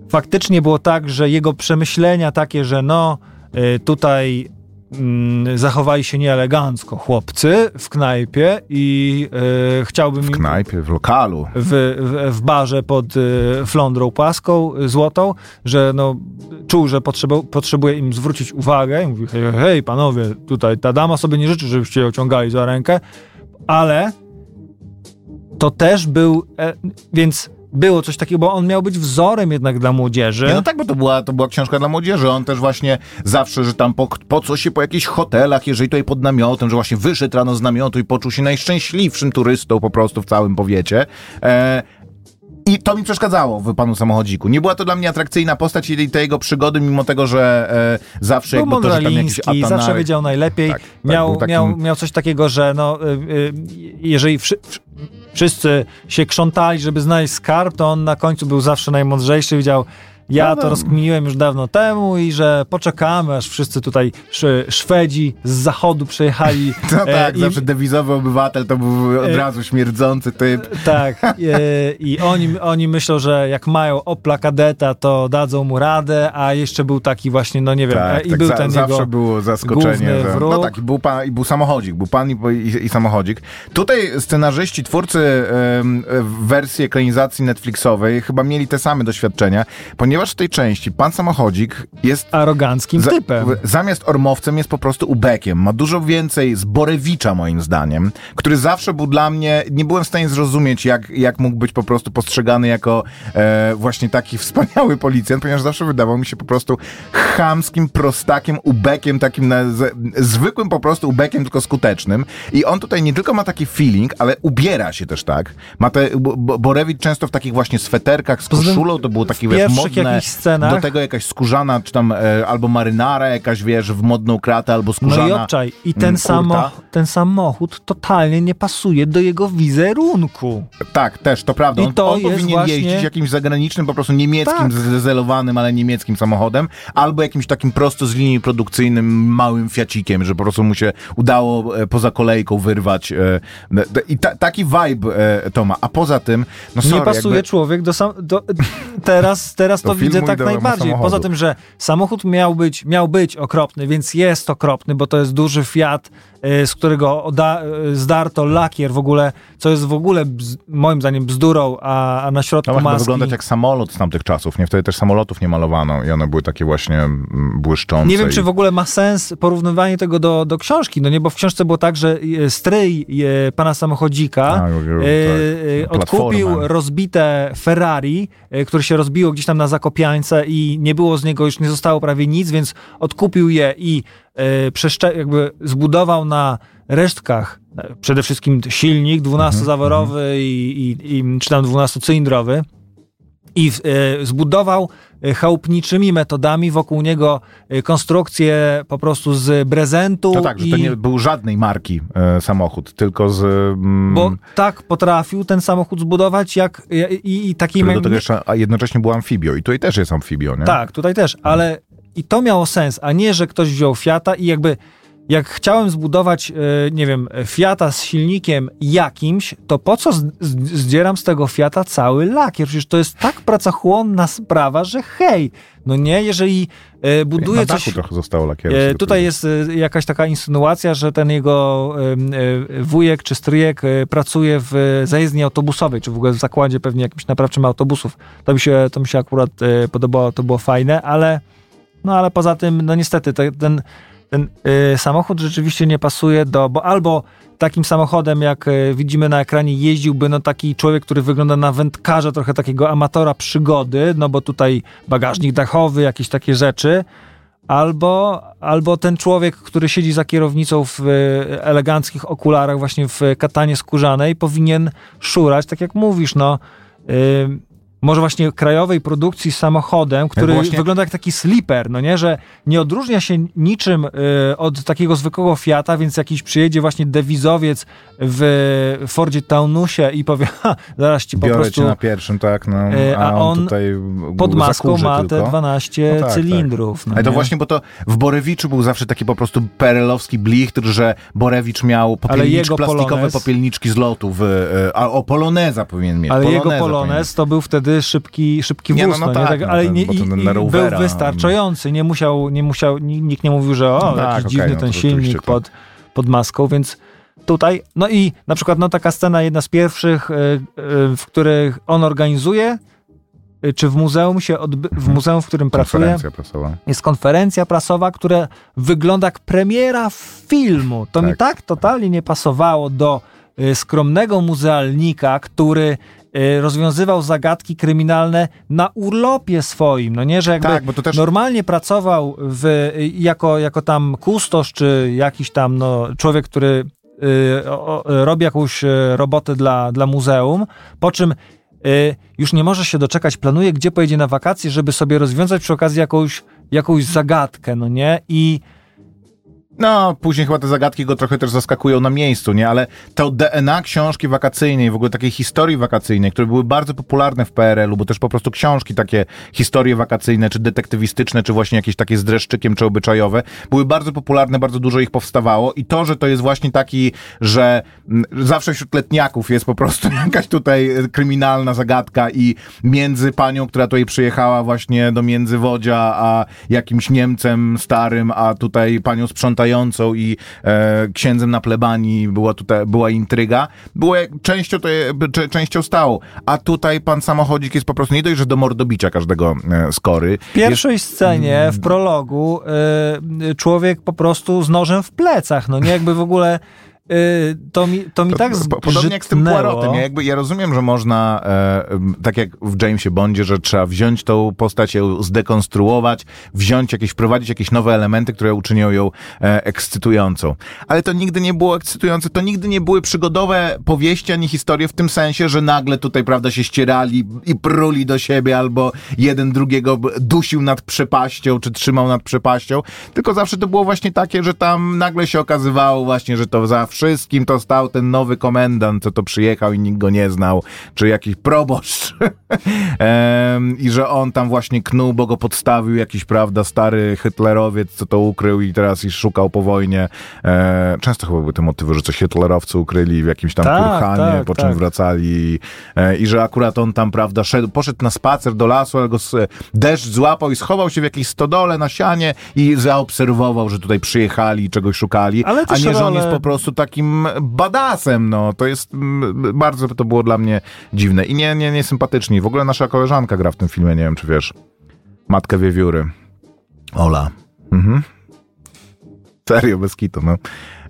faktycznie było tak, że jego przemyślenia takie, że no e, tutaj zachowali się nieelegancko chłopcy w knajpie i e, chciałbym w knajpie, w lokalu. w, w, w barze pod e, flądrą płaską, e, złotą, że no, czuł, że potrzeba, potrzebuje im zwrócić uwagę i mówi, hej, hej, hej, panowie, tutaj ta dama sobie nie życzy, żebyście ją ciągali za rękę, ale to też był, e, więc było coś takiego, bo on miał być wzorem jednak dla młodzieży. Nie, no tak, bo to była, to była książka dla młodzieży. On też właśnie zawsze, że tam po, po co się po jakichś hotelach, jeżeli tutaj pod namiotem, że właśnie wyszedł rano z namiotu i poczuł się najszczęśliwszym turystą po prostu w całym powiecie. E, I to mi przeszkadzało w panu samochodziku. Nie była to dla mnie atrakcyjna postać i te jego przygody, mimo tego, że e, zawsze Był jakby to, że tam jakiś mądraliński, zawsze atanary... wiedział najlepiej. Tak, tak, miał, takim- miał, miał coś takiego, że no, y, y, jeżeli wszy, wszy- wszyscy się krzątali, żeby znaleźć skarb, to on na końcu był zawsze najmądrzejszy. Wiedział, ja No, to rozkminiłem już dawno temu i że poczekamy, aż wszyscy tutaj sz, Szwedzi z zachodu przyjechali. No e, tak, i- zawsze dewizowy obywatel to był od E, razu śmierdzący typ. Tak, e, i oni, oni myślą, że jak mają Opla kadeta, to dadzą mu radę, a jeszcze był taki właśnie, no nie wiem, e, Tak, i tak był za, ten zawsze jego było zaskoczenie. Że, wróg. no tak, i był, pan, i był samochodzik, był pan i, i, i samochodzik. Tutaj scenarzyści, twórcy w wersji ekranizacji Netflixowej chyba mieli te same doświadczenia, ponieważ w tej części pan samochodzik jest aroganckim za- typem. Zamiast ormowcem jest po prostu ubekiem. Ma dużo więcej z Borewicza, moim zdaniem, który zawsze był dla mnie, nie byłem w stanie zrozumieć, jak, jak mógł być po prostu postrzegany jako e, właśnie taki wspaniały policjant, ponieważ zawsze wydawał mi się po prostu chamskim prostakiem, ubekiem, takim na, z, zwykłym po prostu ubekiem, tylko skutecznym. I on tutaj nie tylko ma taki feeling, ale ubiera się też tak. Ma te, Bo- Bo- Borewicz często w takich właśnie sweterkach z koszulą, to było takie, wiesz, scenach- Do tego jakaś skórzana, czy tam e, albo marynara jakaś, wiesz, w modną kratę, albo skórzana. No i obczaj, i ten, mm, samo, kurta. ten samochód totalnie nie pasuje do jego wizerunku. Tak, też, to prawda. I On, to on powinien właśnie- jeździć jakimś zagranicznym, po prostu niemieckim, Tak. zdezelowanym, ale niemieckim samochodem, albo jakimś takim prosto z linii produkcyjnym małym fiacikiem, że po prostu mu się udało e, poza kolejką wyrwać. e, I ta, taki vibe e, to ma. A poza tym, no sorry, nie pasuje jakby, człowiek do, sam, do Teraz, teraz to filmu widzę tak najbardziej. Poza tym, że samochód miał być, miał być okropny, więc jest okropny, bo to jest duży Fiat, z którego oda, y, zdarto lakier w ogóle, co jest w ogóle bz, moim zdaniem bzdurą, a, a na środku No maski. wyglądać jak samolot z tamtych czasów, nie? Wtedy też samolotów nie malowano i one były takie właśnie mm, błyszczące. Nie wiem, i... czy w ogóle ma sens porównywanie tego do, do książki, no nie, bo w książce było tak, że e, stryj e, pana samochodzika A, e, tak. e, odkupił rozbite Ferrari, e, które się rozbiło gdzieś tam na Zakopiańce i nie było z niego, już nie zostało prawie nic, więc odkupił je i e, jakby zbudował na resztkach e, przede wszystkim silnik 12-zaworowy i, i, i, czy tam 12-cylindrowy i e, zbudował e, chałupniczymi metodami wokół niego e, konstrukcję po prostu z prezentu. No tak, że i, to nie był żadnej marki e, samochód, tylko z... Mm, Bo tak potrafił ten samochód zbudować, jak i, i, i takim... do tego jeszcze, a jednocześnie był amfibią i tutaj też jest amfibią, nie? Tak, tutaj też, ale i to miało sens, a nie, że ktoś wziął Fiata i jakby jak chciałem zbudować, e, nie wiem, Fiata z silnikiem jakimś, to po co zdzieram z tego Fiata cały lakier? Przecież to jest tak pracochłonna sprawa, że hej, no nie, jeżeli e, buduje Na coś... trochę zostało lakieru. E, tutaj jest jakaś taka insynuacja, że ten jego wujek czy stryjek pracuje w zajezdni autobusowej, czy w ogóle w zakładzie pewnie jakimś naprawczym autobusów. To mi się, to mi się akurat podobało, to było fajne, ale no ale poza tym, no niestety, te, ten, ten e, samochód rzeczywiście nie pasuje do, bo albo takim samochodem, jak e, widzimy na ekranie, jeździłby no taki człowiek, który wygląda na wędkarza, trochę takiego amatora przygody, no bo tutaj bagażnik dachowy, jakieś takie rzeczy, albo, albo ten człowiek, który siedzi za kierownicą w e, eleganckich okularach, właśnie w katanie skórzanej, powinien szurać, tak jak mówisz, no. Y, może właśnie krajowej produkcji samochodem, który właśnie- wygląda jak taki slipper, no nie, że nie odróżnia się niczym y, od takiego zwykłego Fiata, więc jakiś przyjedzie właśnie dewizowiec w Fordzie Taunusie i powie, ha, zaraz ci po Biorę prostu cię na pierwszym, tak, no, E, a, on on tutaj pod maską ma tylko. te 12 No tak, cylindrów. No Ale to nie? właśnie, bo to w Borewiczu był zawsze taki po prostu perelowski blichtr, że Borewicz miał popielniczki, jego plastikowe Polonez- popielniczki z lotu, w, e, a o Poloneza powinien mieć. Ale jego Poloneza Polonez to był wtedy szybki, szybki Nie, wóz, no, no, no tak, Tak, no, ale nie, ten i na był Rovera, wystarczający, nie musiał, nie musiał, ni- nikt nie mówił, że o, No tak, jakiś dziwny no ten silnik pod, pod maską, więc tutaj, no i na przykład no taka scena, jedna z pierwszych, y, y, w których on organizuje, y, czy w muzeum się, odby- w muzeum, w którym pracuje, Konferencja prasowa. jest konferencja prasowa, która wygląda jak premiera filmu. To mi Tak. tak totalnie nie pasowało do skromnego muzealnika, który rozwiązywał zagadki kryminalne na urlopie swoim. No nie, że jakby Tak, bo to też normalnie pracował w, jako, jako tam kustosz, czy jakiś tam no, człowiek, który y, o, robi jakąś y, robotę dla, dla muzeum, po czym y, już nie może się doczekać, planuje, gdzie pojedzie na wakacje, żeby sobie rozwiązać przy okazji jakąś, jakąś zagadkę, no nie? I No, później chyba te zagadki go trochę też zaskakują na miejscu, nie? Ale to DNA książki wakacyjnej, w ogóle takiej historii wakacyjnej, które były bardzo popularne w PRL-u, bo też po prostu książki takie, historie wakacyjne, czy detektywistyczne, czy właśnie jakieś takie z dreszczykiem, czy obyczajowe, były bardzo popularne, bardzo dużo ich powstawało i to, że to jest właśnie taki, że mm, zawsze wśród letniaków jest po prostu jakaś tutaj kryminalna zagadka i między panią, która tutaj przyjechała właśnie do Międzywodzia, a jakimś Niemcem starym, a tutaj panią sprzątającą i e, księdzem na plebanii była tutaj, była intryga, było jak- częścią, to, cze- częścią stałą. A tutaj pan samochodzik jest po prostu nie dość, że do mordobicia każdego e, skory. w pierwszej scenie, w prologu, y, człowiek po prostu z nożem w plecach, no nie? Jakby w ogóle y, to mi, to mi tak Po- Podobnie jak z tym. Poirotem. Ja, jakby, ja rozumiem, że można, e, tak jak w Jamesie Bondzie, że trzeba wziąć tą postać, ją zdekonstruować, wziąć jakieś, wprowadzić jakieś nowe elementy, które uczynią ją e, ekscytującą. Ale to nigdy nie było ekscytujące, to nigdy nie były przygodowe powieści ani historie w tym sensie, że nagle tutaj, prawda, się ścierali i pruli do siebie, albo jeden drugiego dusił nad przepaścią, czy trzymał nad przepaścią, tylko zawsze to było właśnie takie, że tam nagle się okazywało właśnie, że to za wszystkim to stał ten nowy komendant, co to przyjechał i nikt go nie znał, czy jakiś proboszcz. Em, I że on tam właśnie knuł, bo go podstawił jakiś, prawda, stary hitlerowiec, co to ukrył i teraz ich szukał po wojnie. E, często chyba były te motywy, że coś hitlerowcy ukryli w jakimś tam Tak, kurhanie, tak, po czym tak. wracali e, i że akurat on tam, prawda, szedł, poszedł na spacer do lasu, ale go deszcz złapał i schował się w jakiejś stodole na sianie i zaobserwował, że tutaj przyjechali i czegoś szukali, Ale a nie, że on jest po prostu takim badasem, no. To jest, bardzo to było dla mnie dziwne i nie, nie, nie sympatycznie. W ogóle nasza koleżanka gra w tym filmie, nie wiem, czy wiesz. Matkę Wiewióry. Ola. Mhm. Serio, bez kitu, no.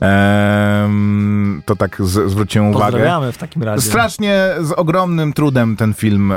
Ehm, to tak z, zwróciłem uwagę. Pozdrawiamy w takim razie. Strasznie z ogromnym trudem ten film,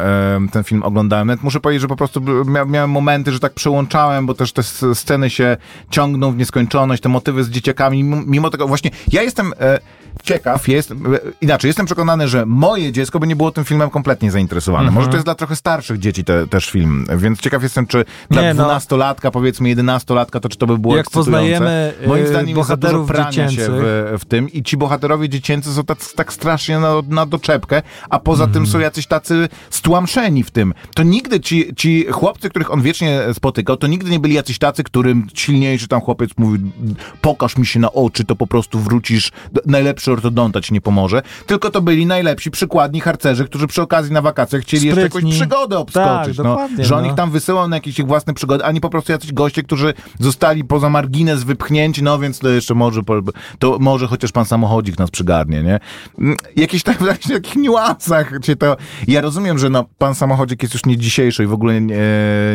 ten film oglądałem. Nawet muszę powiedzieć, że po prostu mia miałem momenty, że tak przełączałem, bo też te sceny się ciągną w nieskończoność, te motywy z dzieciakami. Mimo tego właśnie, ja jestem, e, ciekaw jest, e, inaczej, jestem przekonany, że moje dziecko by nie było tym filmem kompletnie zainteresowane. Mhm. Może to jest dla trochę starszych dzieci te, też film, więc ciekaw jestem, czy dla Nie, no. dwunastolatka, powiedzmy jedenastolatka, to czy to by było Jak ekscytujące. poznajemy, Moim y, zdaniem jest za bohaterów się w, w tym i ci bohaterowie dziecięcy są tak, tak strasznie na, na doczepkę, a poza Mhm. tym są jacyś tacy stłamszeni w tym. To nigdy ci, ci chłopcy, których on wiecznie spotykał, to nigdy nie byli jacyś tacy, którym silniejszy tam chłopiec mówi, pokaż mi się na oczy, to po prostu wrócisz, do- najlepszy ortodonta ci nie pomoże, tylko to byli najlepsi przykładni harcerzy, którzy przy okazji na wakacjach chcieli jeszcze jakąś Sprytni. przygodę obskoczyć. Tak, no, że on no. ich tam wysyłał na jakieś ich własne przygody, ani po prostu jacyś goście, którzy zostali poza margines wypchnięci, no więc to jeszcze może, to może chociaż pan samochodzik nas przygarnie, nie? Mm, Jakieś tam w takich niuansach się to... Ja rozumiem, że no, pan samochodzik jest już nie dzisiejszy i w ogóle nie,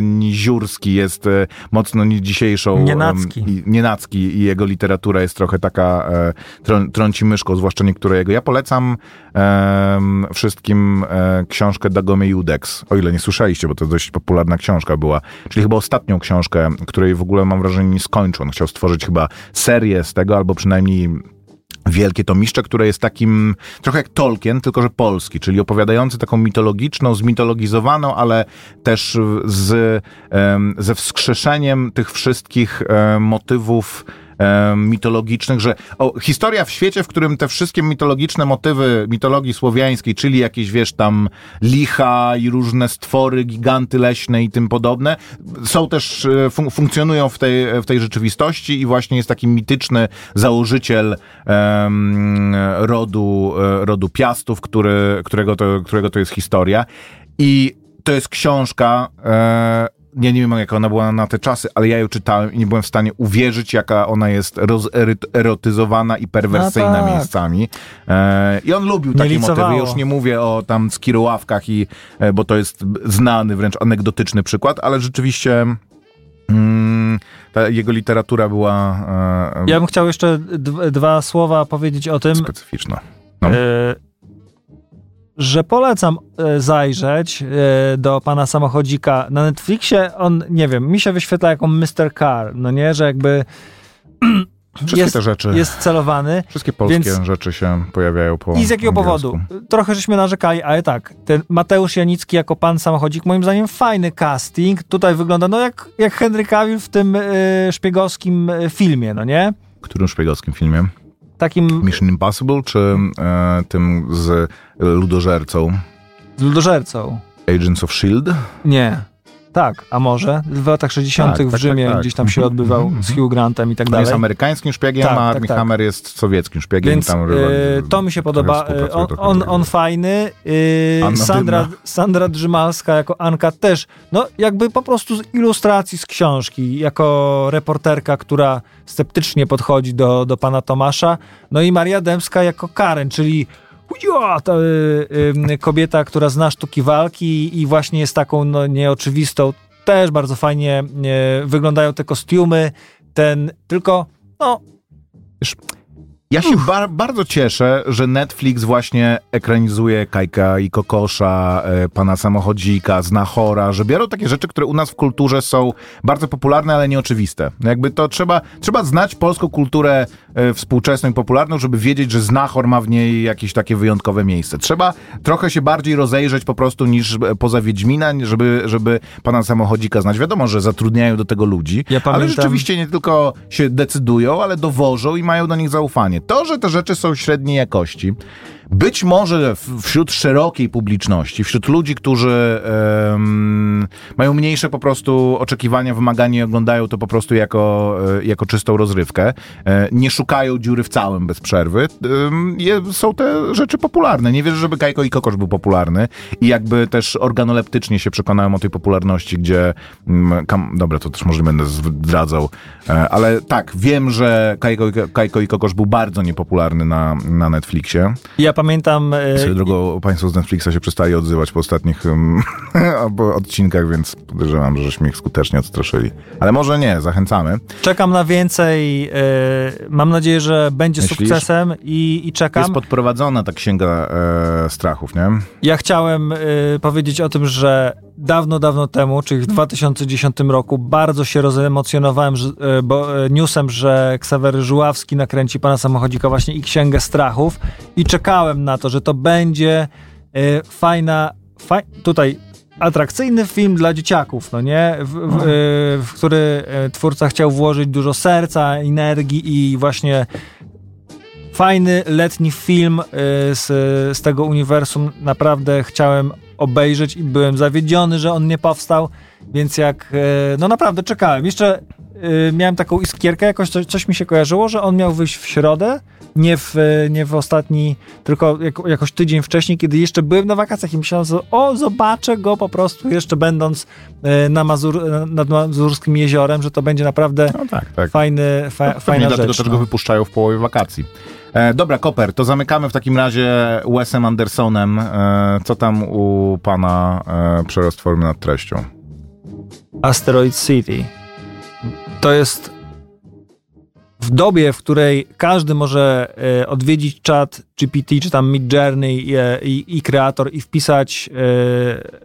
niziurski jest e, mocno nie dzisiejszą... Nienacki. i- Nienacki i jego literatura jest trochę taka e, trą, trąci myszką, zwłaszcza niektóre jego. Ja polecam wszystkim e, książkę Dagome Judex, o ile nie słyszeliście, bo to dość popularna książka była, czyli chyba ostatnią książkę, której w ogóle mam wrażenie nie skończył. On chciał stworzyć chyba serię z tego, albo przynajmniej wielkie tomiszcze, które jest takim trochę jak Tolkien, tylko że polski, czyli opowiadający taką mitologiczną, zmitologizowaną, ale też z, ze wskrzeszeniem tych wszystkich em, motywów mitologicznych, że o, historia w świecie, w którym te wszystkie mitologiczne motywy mitologii słowiańskiej, czyli jakieś, wiesz, tam licha i różne stwory, giganty leśne i tym podobne, są też, e, fun- funkcjonują w tej, w tej rzeczywistości i właśnie jest taki mityczny założyciel em, rodu, e, rodu Piastów, który, którego, to, którego to jest historia. I to jest książka, e, ja nie wiem jaka ona była na te czasy, ale ja ją czytałem i nie byłem w stanie uwierzyć, jaka ona jest rozerotyzowana i perwersyjna No tak. miejscami. E, I on lubił takie licowało. motywy. Już nie mówię o tam skiroławkach, i, e, bo to jest znany, wręcz anegdotyczny przykład, ale rzeczywiście mm, ta jego literatura była e, Ja bym chciał jeszcze dwa słowa powiedzieć o tym, specyficzna. No. e, że polecam e, zajrzeć e, do pana samochodzika na Netflixie. On, nie wiem, mi się wyświetla jako Mr. Car, no nie, że jakby Wszystkie jest, te rzeczy, jest celowany. wszystkie polskie więc- rzeczy się pojawiają po I z jakiego angielsku. powodu? Trochę żeśmy narzekali, ale tak, ten Mateusz Janicki jako pan samochodzik, moim zdaniem fajny casting. Tutaj wygląda no jak, jak Henry Cavill w tym e, szpiegowskim filmie, no nie? Którym szpiegowskim filmie? Takim Mission Impossible, czy e, tym z ludożercą z ludożercą. Agents of S.H.I.E.L.D.? Nie. Tak, a może? W latach 60. Tak, w tak, Rzymie tak, tak. gdzieś tam się odbywał z Hugh Grantem i tak On dalej. jest amerykańskim szpiegiem, Tak, a tak, Armie tak. Hammer jest sowieckim szpiegiem. Więc tam rywali- to mi się podoba. E, On, on, tak. on fajny. Anna Sandra. Sandra Drzymalska jako Anka też. No jakby po prostu z ilustracji z książki, jako reporterka, która sceptycznie podchodzi do, do pana Tomasza. No i Maria Dębska jako Karen, czyli ja, ta, y, y, kobieta, która zna sztuki walki i właśnie jest taką no, nieoczywistą. Też bardzo fajnie e, wyglądają te kostiumy. Ten, tylko no, Ja się ba- bardzo cieszę, że Netflix właśnie ekranizuje Kajka i Kokosza, e, Pana Samochodzika, Znachora, że biorą takie rzeczy, które u nas w kulturze są bardzo popularne, ale nieoczywiste. Jakby to trzeba, trzeba znać polską kulturę e, współczesną i popularną, żeby wiedzieć, że Znachor ma w niej jakieś takie wyjątkowe miejsce. Trzeba trochę się bardziej rozejrzeć po prostu niż e, poza Wiedźmina, żeby, żeby Pana Samochodzika znać. Wiadomo, że zatrudniają do tego ludzi, Ja ale rzeczywiście nie tylko się decydują, ale dowożą i mają do nich zaufanie. To, że te rzeczy są średniej jakości, być może wśród szerokiej publiczności, wśród ludzi, którzy em, mają mniejsze po prostu oczekiwania, wymagania i oglądają to po prostu jako, e, jako czystą rozrywkę, e, nie szukają dziury w całym bez przerwy, je, są te rzeczy popularne. Nie wierzę, żeby Kajko i Kokosz był popularny i jakby też organoleptycznie się przekonałem o tej popularności, gdzie mm, kam, dobra, to też może nie będę zdradzał, e, ale tak, wiem, że Kajko, Kajko i Kokosz był bardzo niepopularny na, na Netflixie. ja pamiętam... e, Swoją drogą Państwo z Netflixa się przestali odzywać po ostatnich um, odcinkach, więc podejrzewam, że żeśmy ich skutecznie odstraszyli. Ale może nie, zachęcamy. Czekam na więcej. e, mam nadzieję, że będzie Myślisz? sukcesem i, i czekam. Jest podprowadzona ta księga e, strachów, nie? Ja chciałem e, powiedzieć o tym, że dawno, dawno temu, czyli w 2010 roku, bardzo się rozemocjonowałem że, e, bo, e, newsem, że Ksawery Żuławski nakręci pana samochodzika właśnie i Księgę Strachów i czekałem na to, że to będzie e, fajna, faj, tutaj atrakcyjny film dla dzieciaków, no nie? W, w, e, w który twórca chciał włożyć dużo serca, energii i właśnie fajny letni film z, z tego uniwersum. Naprawdę chciałem obejrzeć i byłem zawiedziony, że on nie powstał, więc jak, e, no naprawdę czekałem. Jeszcze e, miałem taką iskierkę, jakoś coś, coś mi się kojarzyło, że on miał wyjść w środę, nie w, e, nie w ostatni, tylko jako, jakoś tydzień wcześniej, kiedy jeszcze byłem na wakacjach i myślałem, że o, zobaczę go po prostu jeszcze będąc na Mazur, nad Mazurskim jeziorem, że to będzie naprawdę No tak, tak. fajny, fa, Pewnie fajna dlatego rzecz. też no. go wypuszczają w połowie wakacji. E, dobra, Koper, to zamykamy w takim razie Wesem Andersonem. E, co tam u pana e, przerost formy nad treścią? Asteroid City. To jest w dobie, w której każdy może e, odwiedzić czat GPT czy tam Midjourney i, e, i, kreator i wpisać e,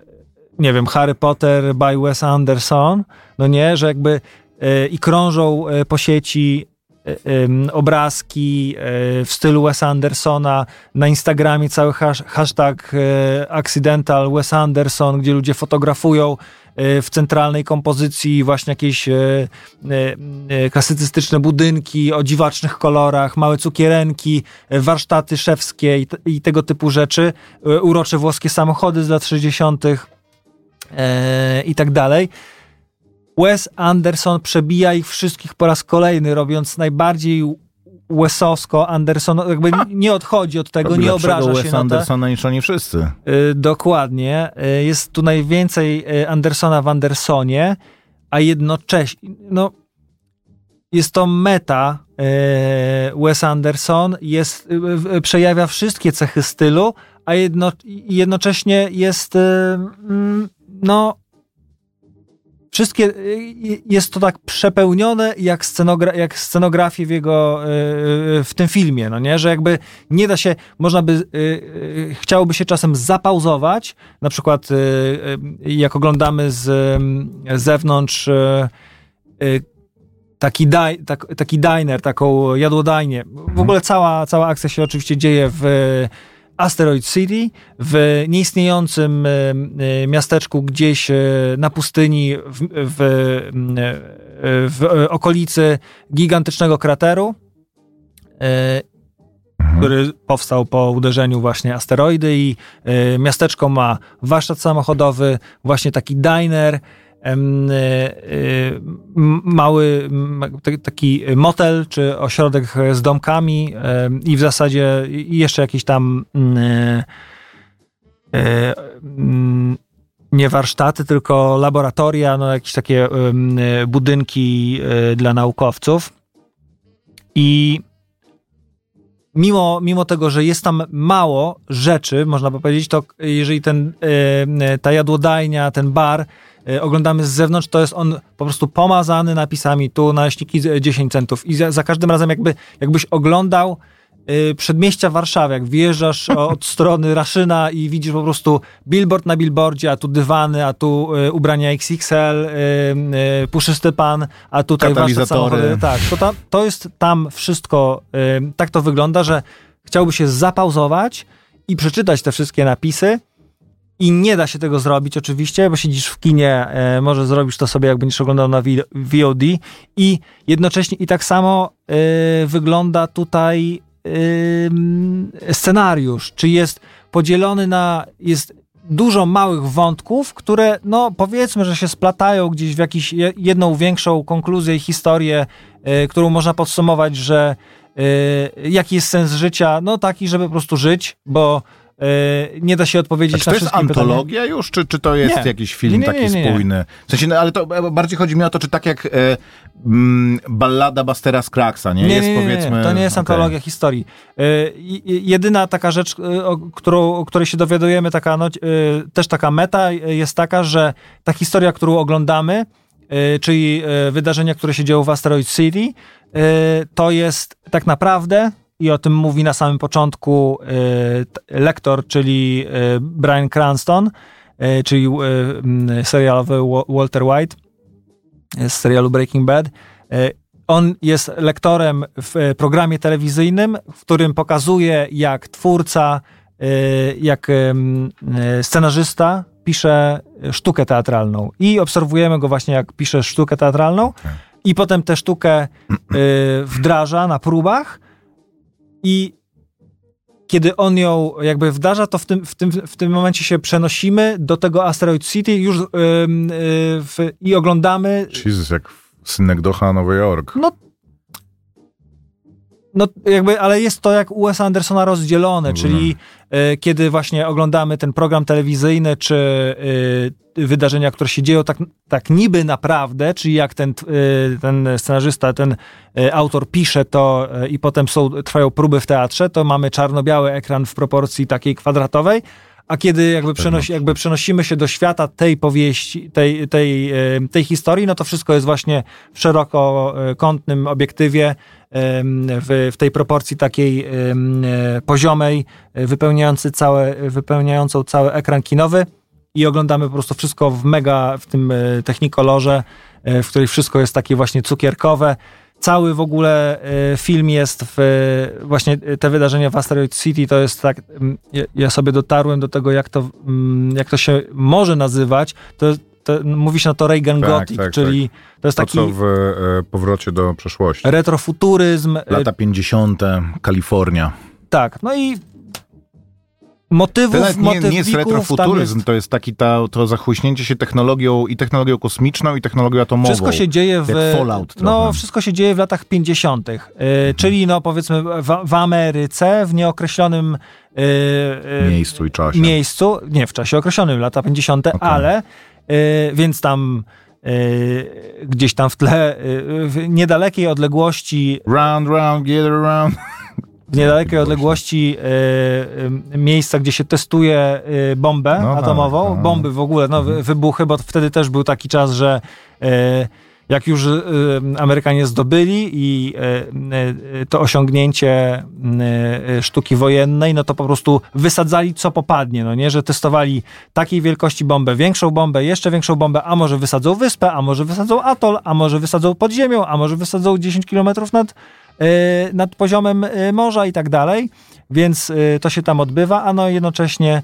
nie wiem, Harry Potter by Wes Anderson, no nie, że jakby e, i krążą po sieci obrazki e, w stylu Wes Andersona, na Instagramie cały hash, hashtag e, accidental Wes Anderson, gdzie ludzie fotografują w centralnej kompozycji właśnie jakieś klasycystyczne budynki o dziwacznych kolorach, małe cukierenki, warsztaty szewskie i, i tego typu rzeczy, urocze włoskie samochody z lat 60. e, i tak dalej. Wes Anderson przebija ich wszystkich po raz kolejny, robiąc najbardziej Wesowsko, Anderson, jakby nie odchodzi od tego, nie obraża się Wesa na to. Andersona niż oni wszyscy. Y, Dokładnie. Y, Jest tu najwięcej y, Andersona w Andersonie, a jednocześnie, no, jest to meta y, Wes Anderson, jest, przejawia wszystkie cechy stylu, a jedno, jednocześnie jest, mm, no, wszystkie, y, jest to tak przepełnione jak, scenogra jak scenografie w jego, y, y, w tym filmie, no nie, że jakby nie da się, można by, y, y, chciałoby się czasem zapauzować, na przykład y, y, jak oglądamy z y, zewnątrz y, y, taki, daj, tak, taki diner, taką jadłodajnię. W ogóle cała, cała akcja się oczywiście dzieje w Asteroid City, w nieistniejącym y, y, miasteczku gdzieś y, na pustyni w, w, w okolicy gigantycznego krateru, który powstał po uderzeniu właśnie asteroidy i miasteczko ma warsztat samochodowy, właśnie taki diner, mały m, t- taki motel czy ośrodek z domkami i w zasadzie jeszcze jakieś tam mm, y, mm, nie warsztaty, tylko laboratoria, no jakieś takie budynki dla naukowców. I mimo, mimo tego, że jest tam mało rzeczy, można by powiedzieć, to jeżeli ten, e, ta jadłodajnia, ten bar e, oglądamy z zewnątrz, to jest on po prostu pomazany napisami tu naleśniki z- 10 centów i za, za każdym razem jakby, jakbyś oglądał e, przedmieścia Warszawy, jak wjeżdżasz od strony Raszyna i widzisz po prostu billboard na billboardzie, a tu dywany, a tu e, ubrania XXL, e, e, puszysty pan, a tutaj Katalizatory. Tak, to, to jest tam wszystko, tak to wygląda, że chciałby się zapauzować i przeczytać te wszystkie napisy i nie da się tego zrobić oczywiście, bo siedzisz w kinie, e, może zrobisz to sobie, jak będziesz oglądał na VOD i jednocześnie i tak samo e, wygląda tutaj ym, scenariusz, czy jest podzielony na, jest dużo małych wątków, które, no powiedzmy, że się splatają gdzieś w jakąś jedną większą konkluzję i historię, y, którą można podsumować, że y, jaki jest sens życia? No taki, żeby po prostu żyć, bo nie da się odpowiedzieć czy to na jest wszystkie pytania. antologia już, czy, czy to jest Nie. jakiś film Nie, nie, taki spójny? W sensie, no, ale to e, bardziej chodzi mi o to, czy tak jak e, mm, ballada Bastera Skraksa, nie? Nie, jest powiedzmy... to nie jest okej. antologia historii. I- jedyna taka rzecz, y, o, którą, o której się dowiadujemy, taka, no, y, też taka meta, jest taka, że ta historia, którą oglądamy, czyli wydarzenia, które się dzieją w Asteroid City, to jest tak naprawdę, i o tym mówi na samym początku t- lektor, czyli y, Brian Cranston, e, czyli e, serialowy Wa- Walter White e, z serialu Breaking Bad. E, On jest lektorem w e, programie telewizyjnym, w którym pokazuje, jak twórca, e, jak e, scenarzysta pisze sztukę teatralną. I obserwujemy go właśnie, jak pisze sztukę teatralną, i potem tę sztukę e, wdraża na próbach. I kiedy on ją jakby wdarza, to w tym, w tym, w tym momencie się przenosimy do tego Asteroid City już ym, y, w, i oglądamy. Jesus, jak synek Doha, Nowy Jork. No, no jakby, ale jest to jak u Wesa Andersona rozdzielone, czyli y, kiedy właśnie oglądamy ten program telewizyjny, czy y, wydarzenia, które się dzieją tak, tak niby naprawdę, czyli jak ten, y, ten scenarzysta, ten y, autor pisze to y, i potem są, trwają próby w teatrze, to mamy czarno-biały ekran w proporcji takiej kwadratowej, a kiedy jakby, przenosi, jakby przenosimy się do świata tej powieści, tej, tej, tej historii, no to wszystko jest właśnie w szerokokątnym obiektywie, w, w tej proporcji takiej poziomej, wypełniający całe, wypełniającą cały ekran kinowy i oglądamy po prostu wszystko w mega, w tym e, technikolorze, e, w której wszystko jest takie właśnie cukierkowe. Cały w ogóle e, film jest w, właśnie te wydarzenia w Asteroid City, to jest tak, ja- sobie dotarłem do tego, jak to, jak to się może nazywać, to, to mówi się na to Reagan Tak, Gothic, tak, czyli to jest To, taki co w e, powrocie do przeszłości. retrofuturyzm. Lata 50. Kalifornia. Tak, no i motywów, To nie, nie jest retrofuturyzm, jest- to jest taki ta, to zachłyśnięcie się technologią i technologią kosmiczną i technologią atomową. Wszystko się dzieje w. Fallout no, wszystko się dzieje w latach 50., y, czyli no powiedzmy w, w Ameryce, w nieokreślonym y, y, miejscu i czasie. miejscu, nie w czasie określonym, lata 50., ale y, więc tam gdzieś tam w tle, w niedalekiej odległości Round, round, get around. W niedalekiej odległości y, y, miejsca, gdzie się testuje y, bombę No tak, atomową, no. bomby w ogóle, no, wy- wybuchy, bo wtedy też był taki czas, że jak już Amerykanie zdobyli i to osiągnięcie sztuki wojennej, no to po prostu wysadzali co popadnie, no nie, że testowali takiej wielkości bombę, większą bombę, jeszcze większą bombę, a może wysadzą wyspę, a może wysadzą atol, a może wysadzą pod ziemią, a może wysadzą 10 kilometrów nad nad poziomem y, morza i tak dalej, więc y, to się tam odbywa, a no jednocześnie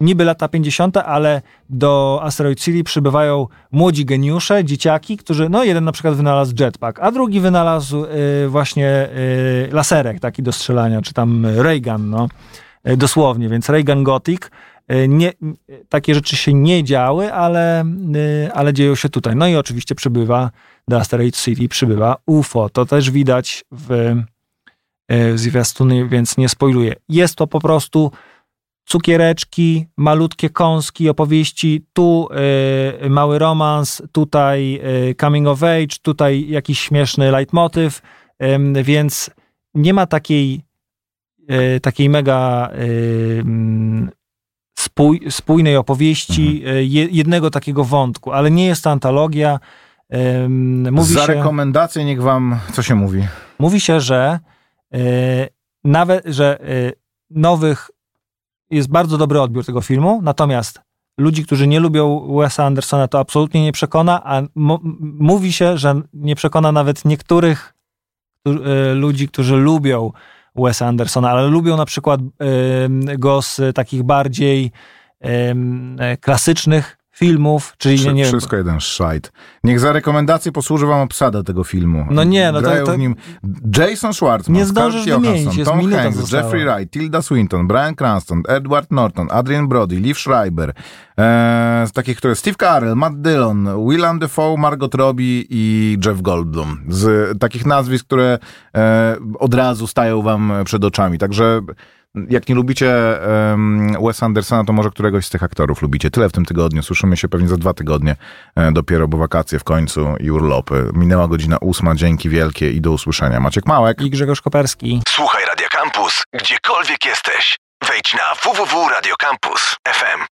niby lata 50., ale do Asteroid City przybywają młodzi geniusze, dzieciaki, którzy, no jeden na przykład wynalazł jetpack, a drugi wynalazł właśnie laserek taki do strzelania, czy tam Reagan, no, dosłownie, więc Reagan Gothic. Y, Nie, takie rzeczy się nie działy, ale, y, ale dzieją się tutaj. No i oczywiście przybywa do Asteroid City, przybywa UFO. To też widać w, y, w zwiastunie, więc nie spoiluję. Jest to po prostu cukiereczki, malutkie kąski, opowieści, tu y, mały romans, tutaj y, coming of age, tutaj jakiś śmieszny leitmotiv, ym, więc nie ma takiej y, takiej mega y, spój, spójnej opowieści, y, je, jednego takiego wątku, ale nie jest to antologia. Mówi Za się, rekomendację niech wam, co się mówi? mówi się, że y, nawet, że y, nowych jest bardzo dobry odbiór tego filmu, natomiast ludzi, którzy nie lubią Wesa Andersona, to absolutnie nie przekona, a mówi się, że nie przekona nawet niektórych y, ludzi, którzy lubią Wesa Andersona, ale lubią na przykład go z takich bardziej y, klasycznych filmów, czyli Wszy- nie, wiem, Wszystko jeden szajt. Niech za rekomendację posłuży wam obsada tego filmu. No nie, no to- Grają to- w nim Jason Schwartzman, Nie Scarlett Johansson, Tom Hanks, została. Jeffrey Wright, Tilda Swinton, Brian Cranston, Edward Norton, Adrian Brody, Liv Schreiber, e, z takich, które Steve Carell, Matt Dillon, Willem Dafoe, Margot Robbie i Jeff Goldblum. Z takich nazwisk, które e, od razu stają wam przed oczami. Także jak nie lubicie um, Wes Andersona, to może któregoś z tych aktorów lubicie. Tyle w tym tygodniu. Słyszymy się pewnie za dwa tygodnie e, dopiero, bo wakacje w końcu i urlopy. Minęła godzina ósma. Dzięki wielkie i do usłyszenia. Maciek Małek. i Grzegorz Koperski. Słuchaj Radio Campus, gdziekolwiek jesteś. Wejdź na www.radiocampus.fm.